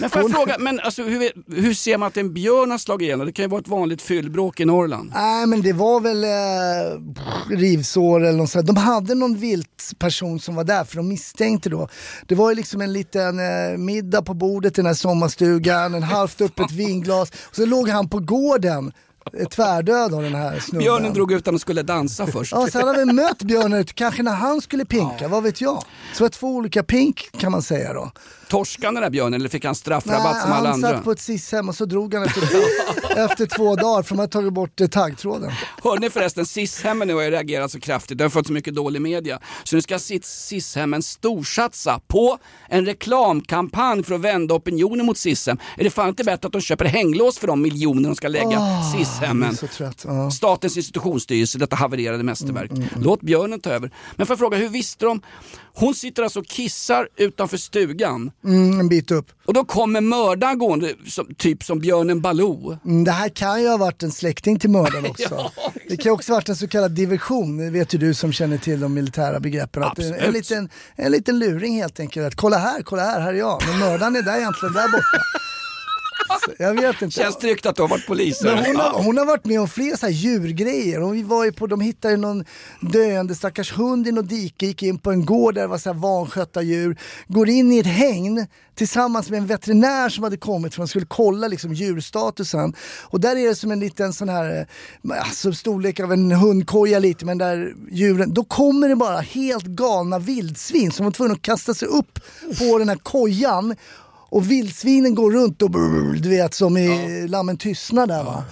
Men får jag fråga, men alltså, hur, hur ser man att en björn har slagit igenom? Det kan ju vara ett vanligt fyllbråk i Norrland. Nej men det var väl eh, rivsår eller något sånt. De hade någon vilt person som var där för de misstänkte då. Det var ju liksom en liten eh, middag på bordet i den här sommarstugan, en halvt öppet vinglas. Och så låg han på gården, eh, tvärdöd av den här snubben. Björnen drog ut och skulle dansa först. Ja, han hade mött björnen kanske när han skulle pinka, vad vet jag. Så det var två olika pink kan man säga då. Torskade den där björnen eller fick han straffrabatt Nej, som alla han andra? satt på ett SIS-hem och så drog han efter, <laughs> efter två dagar för de hade tagit bort eh, taggtråden. Hörde ni förresten, SIS-hemmen nu har ju reagerat så kraftigt, de har fått så mycket dålig media. Så nu ska SIS-hemmen storsatsa på en reklamkampanj för att vända opinionen mot SIS-hem. Är det fan inte bättre att de köper hänglås för de miljoner de ska lägga Åh, SIS-hemmen? så trött. Ja. Statens institutionsstyrelse, detta havererade mästerverk. Låt björnen ta över. Men får jag fråga, hur visste de? Hon sitter alltså och kissar utanför stugan Mm, en bit upp. och då kommer mördaren gående, som, typ som björnen Baloo. Mm, Det här kan ju ha varit en släkting till mördaren <laughs> också. Ja, det kan också ha varit en så kallad diversion, det vet ju du som känner till de militära begreppen. Att en, en, Absolut. liten, en liten luring helt enkelt. Att kolla här, kolla här, här är jag. Men mördaren är där egentligen, där borta. Jag vet inte. Känns tryggt att du har varit polis. Men hon, har, hon har varit med om fler så här djurgrejer. Hon var ju på, de hittade någon döende stackars hund i något dike, gick in på en gård där det var så här vanskötta djur. Går in i ett hägn tillsammans med en veterinär som hade kommit för att skulle kolla liksom djurstatusen. Och där är det som en liten sån här, eh, alltså storlek av en hundkoja lite, men där djuren, då kommer det bara helt galna vildsvin som var tvungna att kasta sig upp på den här kojan och vildsvinen går runt och brrr, du vet som i Lammen tystnad där va.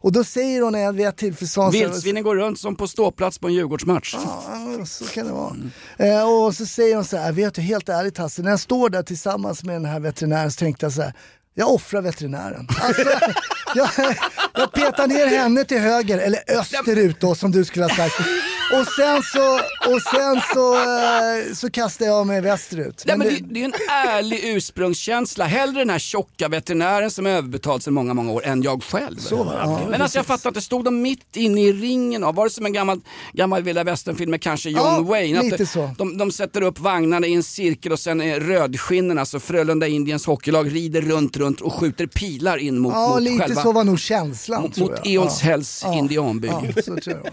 Och då säger hon vid ett tillfälle, Vildsvinen går runt som på ståplats på en Djurgårdsmatch. Ja, så kan det vara. Eh, och så säger hon så här, vet du helt ärligt Hasse, när jag står där tillsammans med den här veterinären så tänkte jag så här, jag offrar veterinären. Alltså, <laughs> jag, jag petar ner henne till höger, eller österut då som du skulle ha sagt. Och sen så, och sen så, eh, så kastar jag mig västerut. Nej, Men men det- det, är ju en ärlig ursprungskänsla. Hellre den här tjocka veterinären som är överbetald sedan många, många år än jag själv. Så? Ja, men alltså jag fattar inte, stod de mitt inne i ringen? av- Var det som en gammal, gammal vilda västern-film med kanske John Ja, Wayne? Lite så. De, de sätter upp vagnarna i en cirkel och sen är rödskinnen, alltså Frölunda Indiens hockeylag, rider runt, runt och skjuter pilar in mot, Ja, mot lite själva... så var nog känslan mot, tror mot jag. Eolshälls Ja. indianby. Ja, så tror jag.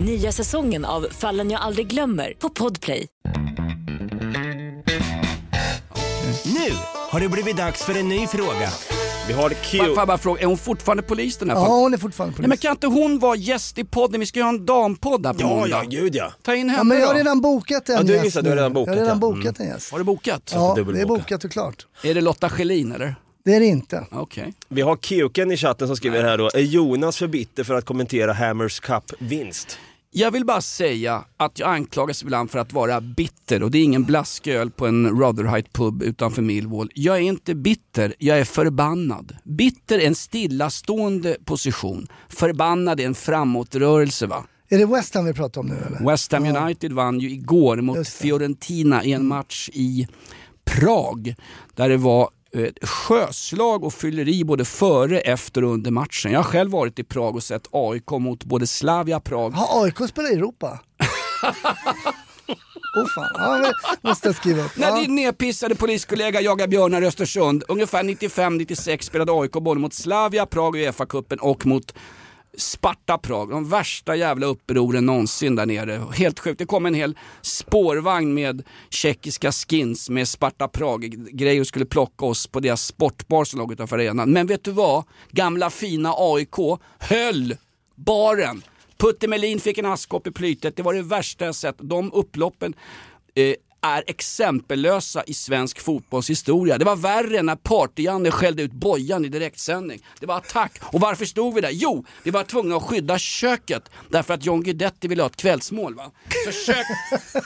Nya säsongen av Fallen jag aldrig glömmer på Podplay. Nu har det blivit dags för en ny fråga. Vi har Får får jag bara fråga, är hon fortfarande polis den här Ja, hon är fortfarande Nej, men polis. kan inte hon vara gäst i podden? Vi ska ju ha en dampodd här på Ja, måndag. ja, gud ja. Ta in henne Ja, men jag har då. redan bokat en Ja, du, gäst just det, du har nu. redan bokat, Jag har redan ja. bokat en gäst. Har du bokat? Ja, det är dubbelboka. bokat och klart. Är det Lotta Schelin eller? Det är det inte. Okej. Vi har Keuken i chatten som skriver här då, är Jonas för bitter för att kommentera Hammers Cup-vinst? Jag vill bara säga att jag anklagas ibland för att vara bitter och det är ingen blasköl på en Rotherhite pub utanför Millwall. Jag är inte bitter, jag är förbannad. Bitter är en stillastående position. Förbannad är en framåtrörelse va. Är det West Ham vi pratar om nu eller? West Ham United vann ju igår mot. Fiorentina i en match i Prag. Där det var sjöslag och fylleri både före, efter och under matchen. Jag har själv varit i Prag och sett AIK mot både Slavia Prag Har AIK spelat i Europa? <laughs> Åh oh, fan, ja, måste jag skriva upp. När Ja. din nedpissade poliskollega jagar björnar i Östersund, ungefär 95-96 spelade AIK både mot Slavia, Prag i Uefa-cupen och mot Sparta Prag, de värsta jävla upproren någonsin där nere. Helt sjukt, det kom en hel spårvagn med tjeckiska skins med Sparta Prag-grejer och skulle plocka oss på deras sportbar som låg utanför arenan. Men vet du vad? Gamla fina AIK höll baren. Putte Melin fick en askkopp i plytet, det var det värsta jag sett. De upploppen eh, är exempellösa i svensk fotbollshistoria. Det var värre när Party-Janne skällde ut Bojan i direktsändning. Det var attack. Och varför stod vi där? Jo, vi var tvungna att skydda köket därför att John Guidetti ville ha ett kvällsmål. Va? Så kök...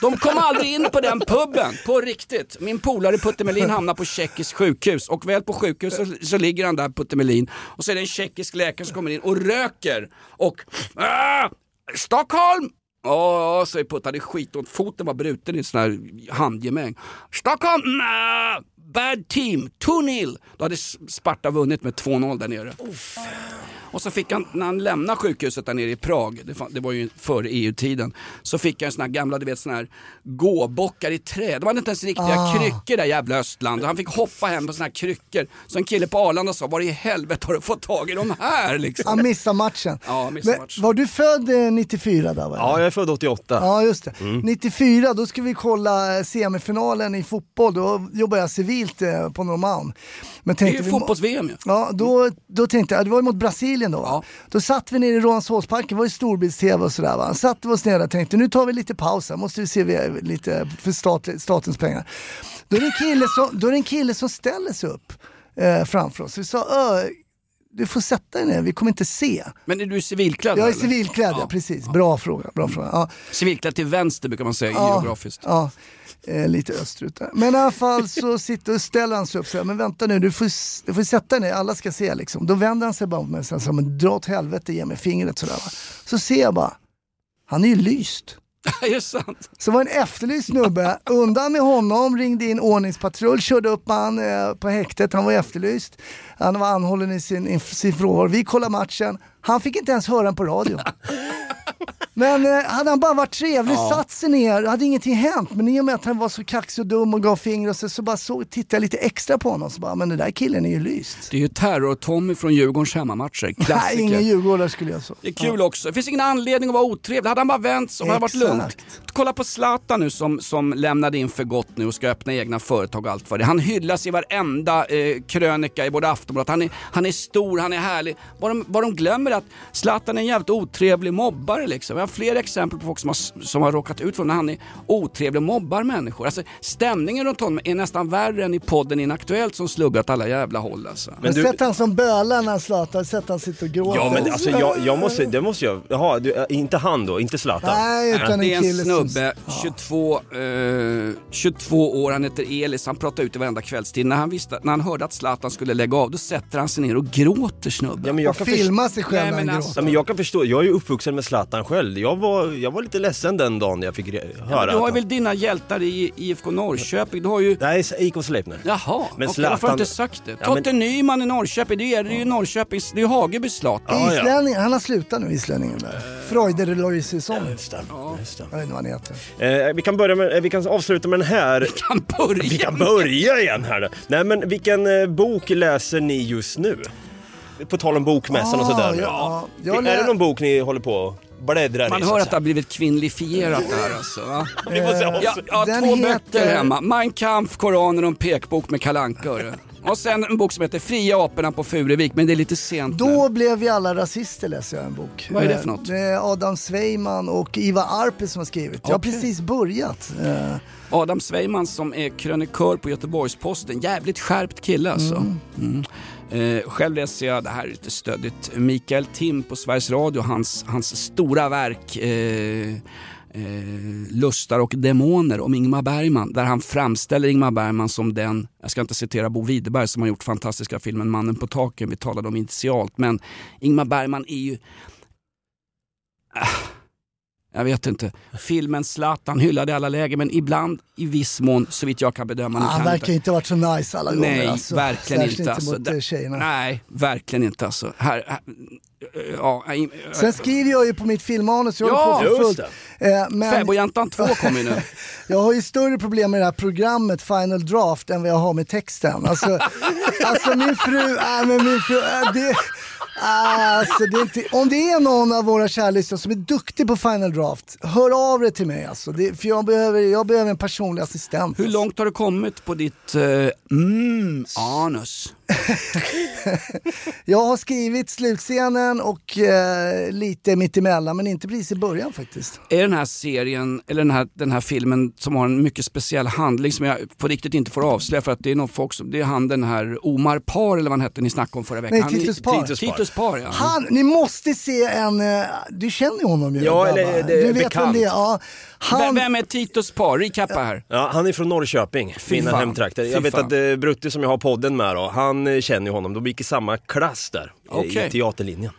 De kom aldrig in på den puben, på riktigt. Min polare Putte Melin hamnade på tjeckiskt sjukhus och väl på sjukhus så, så ligger han där Putte Melin och så är det en tjeckisk läkare som kommer in och röker och ah, Stockholm! Ja, säger Putte, är skitont. Foten var bruten i en sån här handgemäng. Stockholm! Nah, bad team, 2-0. Då hade Sparta vunnit med 2-0 där nere. Och så fick han, när han lämnade sjukhuset där nere i Prag, det, fan, det var ju före EU-tiden, så fick han såna här gamla, du vet såna här gåbockar i trä. De hade inte ens riktiga Ah. kryckor där jävla Östland. Och han fick hoppa hem på såna här kryckor. Så en kille på Arlanda sa, var i helvete har du fått tag i de här liksom? Han missade matchen. Ja, missade Men matchen. Var du född eh, 94 där va? Ja, jag är född 88. Ja just det. Mm. 94 då ska vi kolla eh, semifinalen i fotboll, då jobbar jag civilt eh, på Norrmalm. Men Det är ju fotbolls-VM ju. Ja, då, då tänkte jag, det var ju mot Brasilien då va? Då satt vi nere i Rålambshovsparken, det var ju storbilds-tv och sådär va. Satt vi oss ner och tänkte, nu tar vi lite paus här, måste vi se lite för stat, statens pengar. Då är det en kille som, då är en kille som ställer sig upp eh, framför oss. Vi sa, "Ö, du får sätta dig ner, vi kommer inte se. Men är du civilklädd? Jag är eller? civilklädd, ja. precis. Bra fråga. Bra fråga. Ja. Civilklädd till vänster brukar man säga Ja, geografiskt. Ja, eh, lite österut där. Men i alla fall så <laughs> sitter och ställer han sig upp och säger, men vänta nu, du får, du får sätta dig ner, alla ska se liksom. Då vänder han sig bara mot mig och säger, men dra åt helvete, ge mig fingret sådär va. Så ser jag bara, han är ju lyst. <laughs> är sant? Så var en efterlyst snubbe, undan med honom, ringde in ordningspatrull, körde upp han eh, på häktet, han var efterlyst. Han var anhållen i sin, i sin frånvaro. Vi kollade matchen, han fick inte ens höra den på radio. <laughs> Men eh, hade han bara varit trevlig, Ja. satt sig ner, hade ingenting hänt. Men i och med att han var så kaxig och dum och gav finger och så, så bara så, tittade jag lite extra på honom så bara, men den där killen är ju lyst. Det är ju Terror-Tommy från Djurgårdens hemmamatcher. <laughs> Nej, Klassiker. ingen djurgårdare skulle jag så. Det är kul också. Det finns ingen anledning att vara otrevlig. Hade han bara vänt sig, om det hade varit lugnt. Kolla på Zlatan nu som, som lämnade in för gott nu och ska öppna egna företag och allt vad det. Han hyllas i varenda eh, krönika i både Aftonbladet. Han är, han är stor, han är härlig. Vad de, vad de glömmer är att Zlatan är en jävligt otrevlig mobbare liksom. Jag har fler exempel på folk som har, som har råkat ut från när han är otrevlig och mobbar människor. Alltså, stämningen runt honom är nästan värre än i podden Inaktuellt som sluggar åt alla jävla håll alltså. Men, sätt han som bölar när han slatar, sätt han sitter och gråter. Ja men alltså jag, jag måste, det måste jag, jaha, du, äh, inte han då, inte Zlatan? Nej, utan det är en en kille som... snubbe, 22, eh, 22 år, han heter Elis, han pratar ut i varenda kvällstid. När han, visste, när han hörde att Zlatan skulle lägga av, då sätter han sig ner och gråter snubben. Ja, men jag Och kan filma sig själv när han men gråter. alltså- Ja, men jag kan förstå, jag är ju uppvuxen med Zlatan själv. Jag var, jag var lite ledsen den dagen jag fick höra Ja, du har väl dina hjältar i IFK Norrköping, du har ju... Nej, IK Sleipner. Jaha, Men okej, varför har du inte sagt det? Ja, men- Totte Nyman i Norrköping, det är ju Norrköpings, det är ju Hagebys Zlatan. Ja, ja. Islänning, han har slutat nu, islänningen där. Freuder Loisisson. Just det, just det. Jag vet inte vad han heter. Eh, vi, kan börja med, eh, vi kan avsluta med den här. Vi kan börja, vi kan börja igen här nu. Nej men vilken eh, bok läser ni just nu? På tal om bokmässan och Ah, sådär. ja. Jag är det någon bok ni håller på och bläddrar Man i? hör att det har blivit kvinnlifierat där alltså. Va? Vi får se. Jag, jag har Den två heter- böcker hemma. Mein Kampf, Koranen och en pekbok med Kalle Anka, hörru. Och sen en bok som heter Fria aporna på Furuvik, men det är lite sent nu. Då blev vi alla rasister läser jag en bok. Vad är det Eh, för något? Det är Adam Sveiman och Iva Arpi som har skrivit. Jag har precis börjat. Eh, Adam Sveiman som är krönikör på Göteborgs-Posten. Jävligt skärpt kille alltså. Mm. Eh, själv läser jag, det här är lite stöddigt, Mikael Tim på Sveriges Radio, hans, hans stora verk eh, eh, Lustar och demoner om Ingmar Bergman. Där han framställer Ingmar Bergman som den, jag ska inte citera Bo Widerberg som har gjort fantastiska filmen Mannen på taken, vi talade om initialt. Men Ingmar Bergman är ju äh, jag vet inte. Filmen Zlatan hyllade alla läger men ibland i viss mån så vitt jag kan bedöma. nu han verkar inte ha varit så nice alla gånger. Nej, alltså. verkligen Särskilt inte. Alltså. mot eh, tjejerna. Nej, verkligen inte alltså. Här, här, ja, nej, Sen skriver jag ju på mitt filmmanus, jag Ja, på för fullt. Eh, men Fäbodjäntan 2 kommer ju nu. <laughs> jag har ju större problem med det här programmet Final Draft än vad jag har med texten. Alltså, <laughs> alltså min fru, äh, men min fru, äh, det, Alltså, det inte, om det är någon av våra kärlyssnare som är duktig på Final Draft, hör av dig till mig alltså. Det, för jag behöver, jag behöver en personlig assistent. Hur långt har du kommit på ditt uh, mm, anus? <laughs> Jag har skrivit slutscenen och eh, lite mittemellan, men inte precis i början faktiskt. Är den här serien, eller den här, den här filmen som har en mycket speciell handling som jag på riktigt inte får avslöja för att det är någon folk som, det är han den här Omar Par eller vad han hette ni snackade om förra veckan. Nej, Titus Par. Titus Par, Titus Par ja. Han, ni måste se en, eh, du känner ju honom ju. Ja, eller det är du vet bekant. vem det är. Ja, han, Vem- Vem är Titus Par? Recappa här. Ja, han är från Norrköping, mina hemtrakter. Jag vet att eh, Brutti som jag har podden med då, han eh, känner ju honom. De gick i samma klass där, Okej. i teaterlinjen.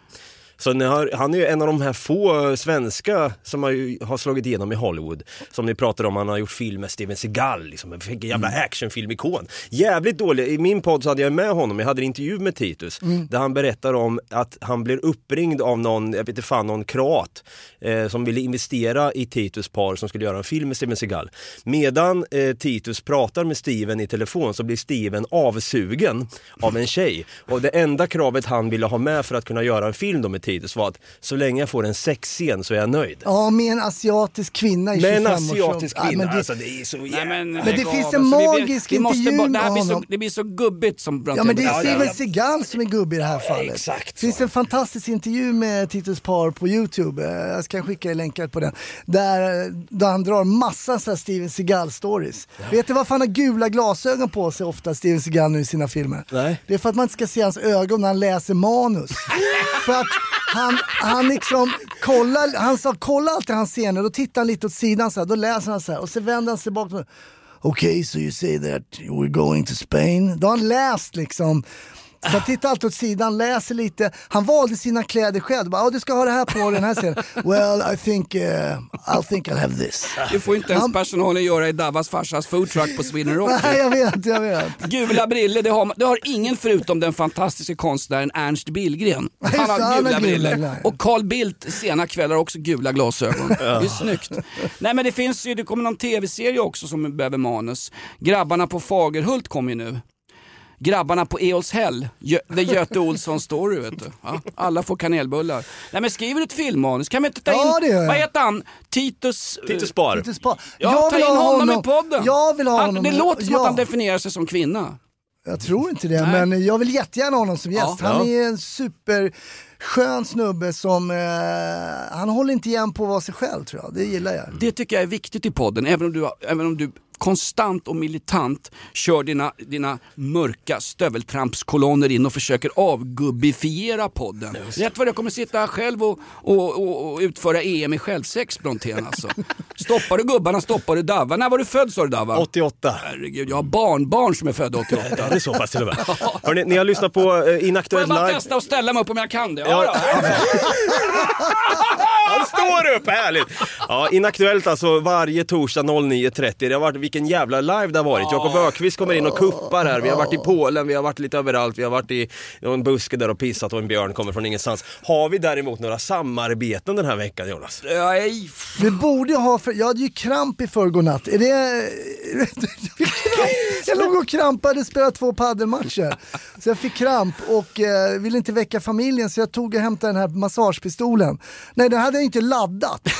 Så har, han är ju en av de här få eh, svenska som har, har slagit igenom i Hollywood. Som ni pratade om, han har gjort film med Steven Seagal, liksom, en jävla Mm. actionfilmikon. Jävligt dålig, i min podd så hade jag med honom, jag hade en intervju med Titus. Mm. Där han berättar om att han blir uppringd av någon, jag vet inte fan, någon kroat. Eh, som ville investera i Titus par som skulle göra en film med Steven Seagal. Medan eh, Titus pratar med Steven i telefon så blir Steven avsugen av en tjej. Och det enda kravet han ville ha med för att kunna göra en film med Titus var att så länge jag får en sexscen så är jag nöjd. Ja, med en asiatisk kvinna i Med en 25 asiatisk kvinna, men det, alltså det är så jävla... men, Men det finns en alltså, vi- magisk vi måste intervju bara- det, här blir med så, honom. det blir så gubbigt som Ja men det är Ja, ja, Steven ja. Seagal som är gubbe i det här fallet. Exakt Det finns en fantastisk intervju med Titus Par på Youtube, Eh, jag ska skicka er länkar på den. Där, där han drar massa så här Steven Seagal stories. Vet du varför han har gula glasögon på sig ofta, Steven Seagal nu i sina filmer? Nej. Det är för att man inte ska se hans ögon när han läser manus. <laughs> för att han, han liksom kollar, han sa kolla alltid hans scener, då tittar han lite åt sidan så här, då läser han så här och så vänder han sig bak Okej, Okay, so you say that you were going to Spain. Då har han läst liksom så han tittar alltid åt sidan, läser lite. Han valde sina kläder själv. Bara, "Ja, du ska ha det här på den här scenen. <laughs> Well, I think, uh, I think I'll have this. Det får inte ens Han- personalen göra i Davas farsas foodtruck på Sweden Rock. Nej, jag vet, jag vet. Gula briller, det har, det har ingen förutom den fantastiska konstnären Ernst Billgren. Han har gula briller. Och Carl Bildt sena kvällar också gula glasögon. Det är snyggt. Nej men det finns ju, det kommer någon tv-serie också som behöver manus. Grabbarna på Fagerhult kommer ju nu. Grabbarna på Eolshäll, Gö- The Göte Olsson story vet du. Ja, alla får kanelbullar. Nej men skriver du ett filmmanus, kan vi inte ta in, Ja, det gör jag. vad heter han? Titus... eh, Titus Spar. Titus Spar. Ja, Jag ta in ha honom, honom- i podden. Jag vill ha han, honom- Det låter som ja. att han definierar sig som kvinna. Jag tror inte det, Nej. men jag vill jättegärna ha honom som gäst. Ja. Han Ja. är en superskön snubbe som, eh, han håller inte igen på att vara sig själv tror jag. Det gillar jag. Det tycker jag är viktigt i podden, även om du, även om du konstant och militant kör dina, dina mörka stöveltrampskolonner in och försöker avgubbifiera podden. Rätt vad det kommer sitta själv och, och, och, och utföra EM i självsex Brontén alltså. Stoppar du gubbarna stoppar du Davva. När var du född sa du Davva? 88. Herregud, jag har barnbarn som är födda 88. Ja, det är så pass till och med. <laughs> Hörrni, ni har lyssnat på eh, Får jag Inaktuellt bara live. testa och ställa mig upp om jag kan det? Ja, Ja, ja. <laughs> Han står upp, härligt! Ja, Inaktuellt alltså varje torsdag 09.30. Det har varit, vilken jävla live det har varit. Jakob Ökvist kommer in och kuppar här. Vi har varit i Polen, vi har varit lite överallt. Vi har varit i en buske där och pissat och en björn kommer från ingenstans. Har vi däremot några samarbeten den här veckan Jonas? Nej. Vi borde ha, för, jag hade ju kramp i förrgår natt. Är det... <laughs> jag, låg och krampade, spelade två paddelmatcher. Så jag fick kramp och eh, ville inte väcka familjen så jag tog och hämtade den här massagepistolen. Nej, den hade jag inte laddat. <laughs>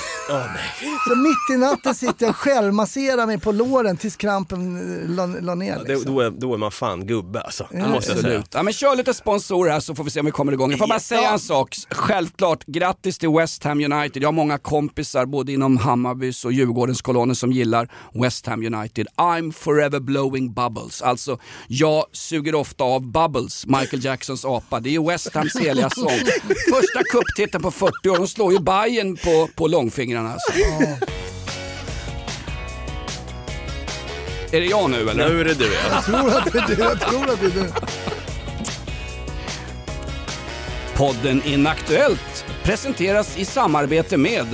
Så mitt i natten sitter jag och självmasserar mig på låren tills krampen eh, la, la ner. Ja, Liksom. det, då, är, då är man fan gubbe alltså. Det måste jag säga. Absolut. Ja, men kör lite sponsorer här så får vi se om vi kommer igång. Jag får bara säga en sak. Självklart, grattis till West Ham United. Jag har många kompisar både inom Hammarbys och Djurgårdens kolonner som gillar West Ham United. I'm forever blowing bubbles. Alltså, jag suger ofta av Bubbles, Michael Jacksons apa. Det är West Hams heliga sång. <laughs> Första cuptiteln på 40 år. De slår ju Bayern på, på långfingrarna. Alltså. Är det jag nu eller? Nu är det du ja. Jag tror att det är du, jag tror att det är du. Podden Inaktuellt presenteras i samarbete med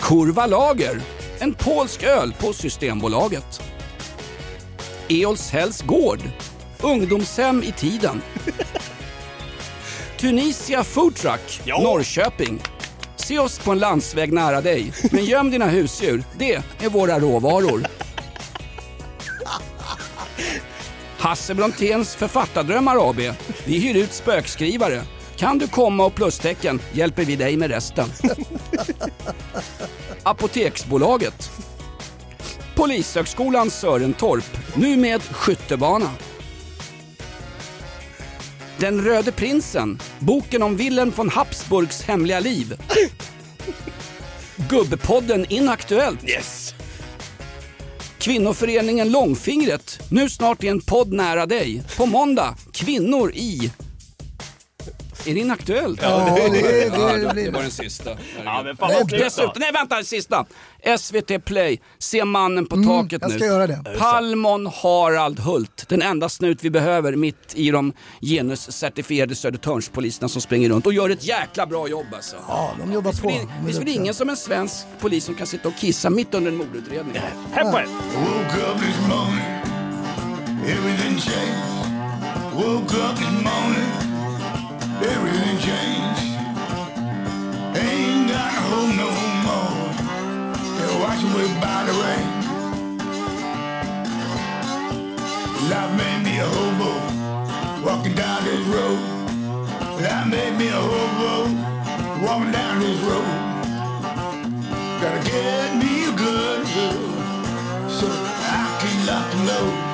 Kurva Lager, en polsk öl på Systembolaget. Eolshälls gård, ungdomshem i tiden. Tunisia Food Truck, Norrköping. Se oss på en landsväg nära dig, men göm dina husdjur. Det är våra råvaror. Hasse Bronténs Författardrömmar AB. Vi hyr ut spökskrivare. Kan du komma och plustecken hjälper vi dig med resten. <laughs> Apoteksbolaget. Polishögskolan Sörentorp, nu med skyttebana. Den röde prinsen, boken om Wilhelm von Habsburgs hemliga liv. <laughs> Gubbpodden Inaktuellt. Yes. Kvinnoföreningen Långfingret, nu snart i en podd nära dig. På måndag, kvinnor i... Är det inaktuellt? Ja, det är- det är- Ja, det det, det var den sista. Ja, men fan, då. dessutom, nej vänta, sista. SVT Play, se mannen på Mm, taket jag nu. ska göra det. Palmon Harald Hult, den enda snut vi behöver mitt i de genuscertifierade Södertörnspoliserna som springer runt och gör ett jäkla bra jobb alltså. Ja, de jobbar på. Det finns väl ingen som en svensk polis som kan sitta och kissa mitt under en mordutredning? Häpp på er! Woke everything changed. Ain't got home no more. Washing away by the rain. Life made me a hobo walking down this road. Life made me a hobo walking down this road. Gotta get me a good girl so I can lock and load.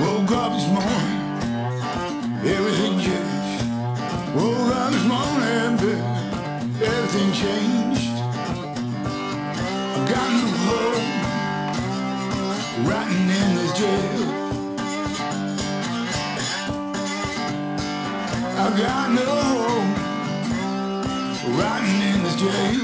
Woke up this morning, everything changed. Woke up this morning, baby, everything changed. I got no home, rotting in this jail. I got no home, rotting in this jail.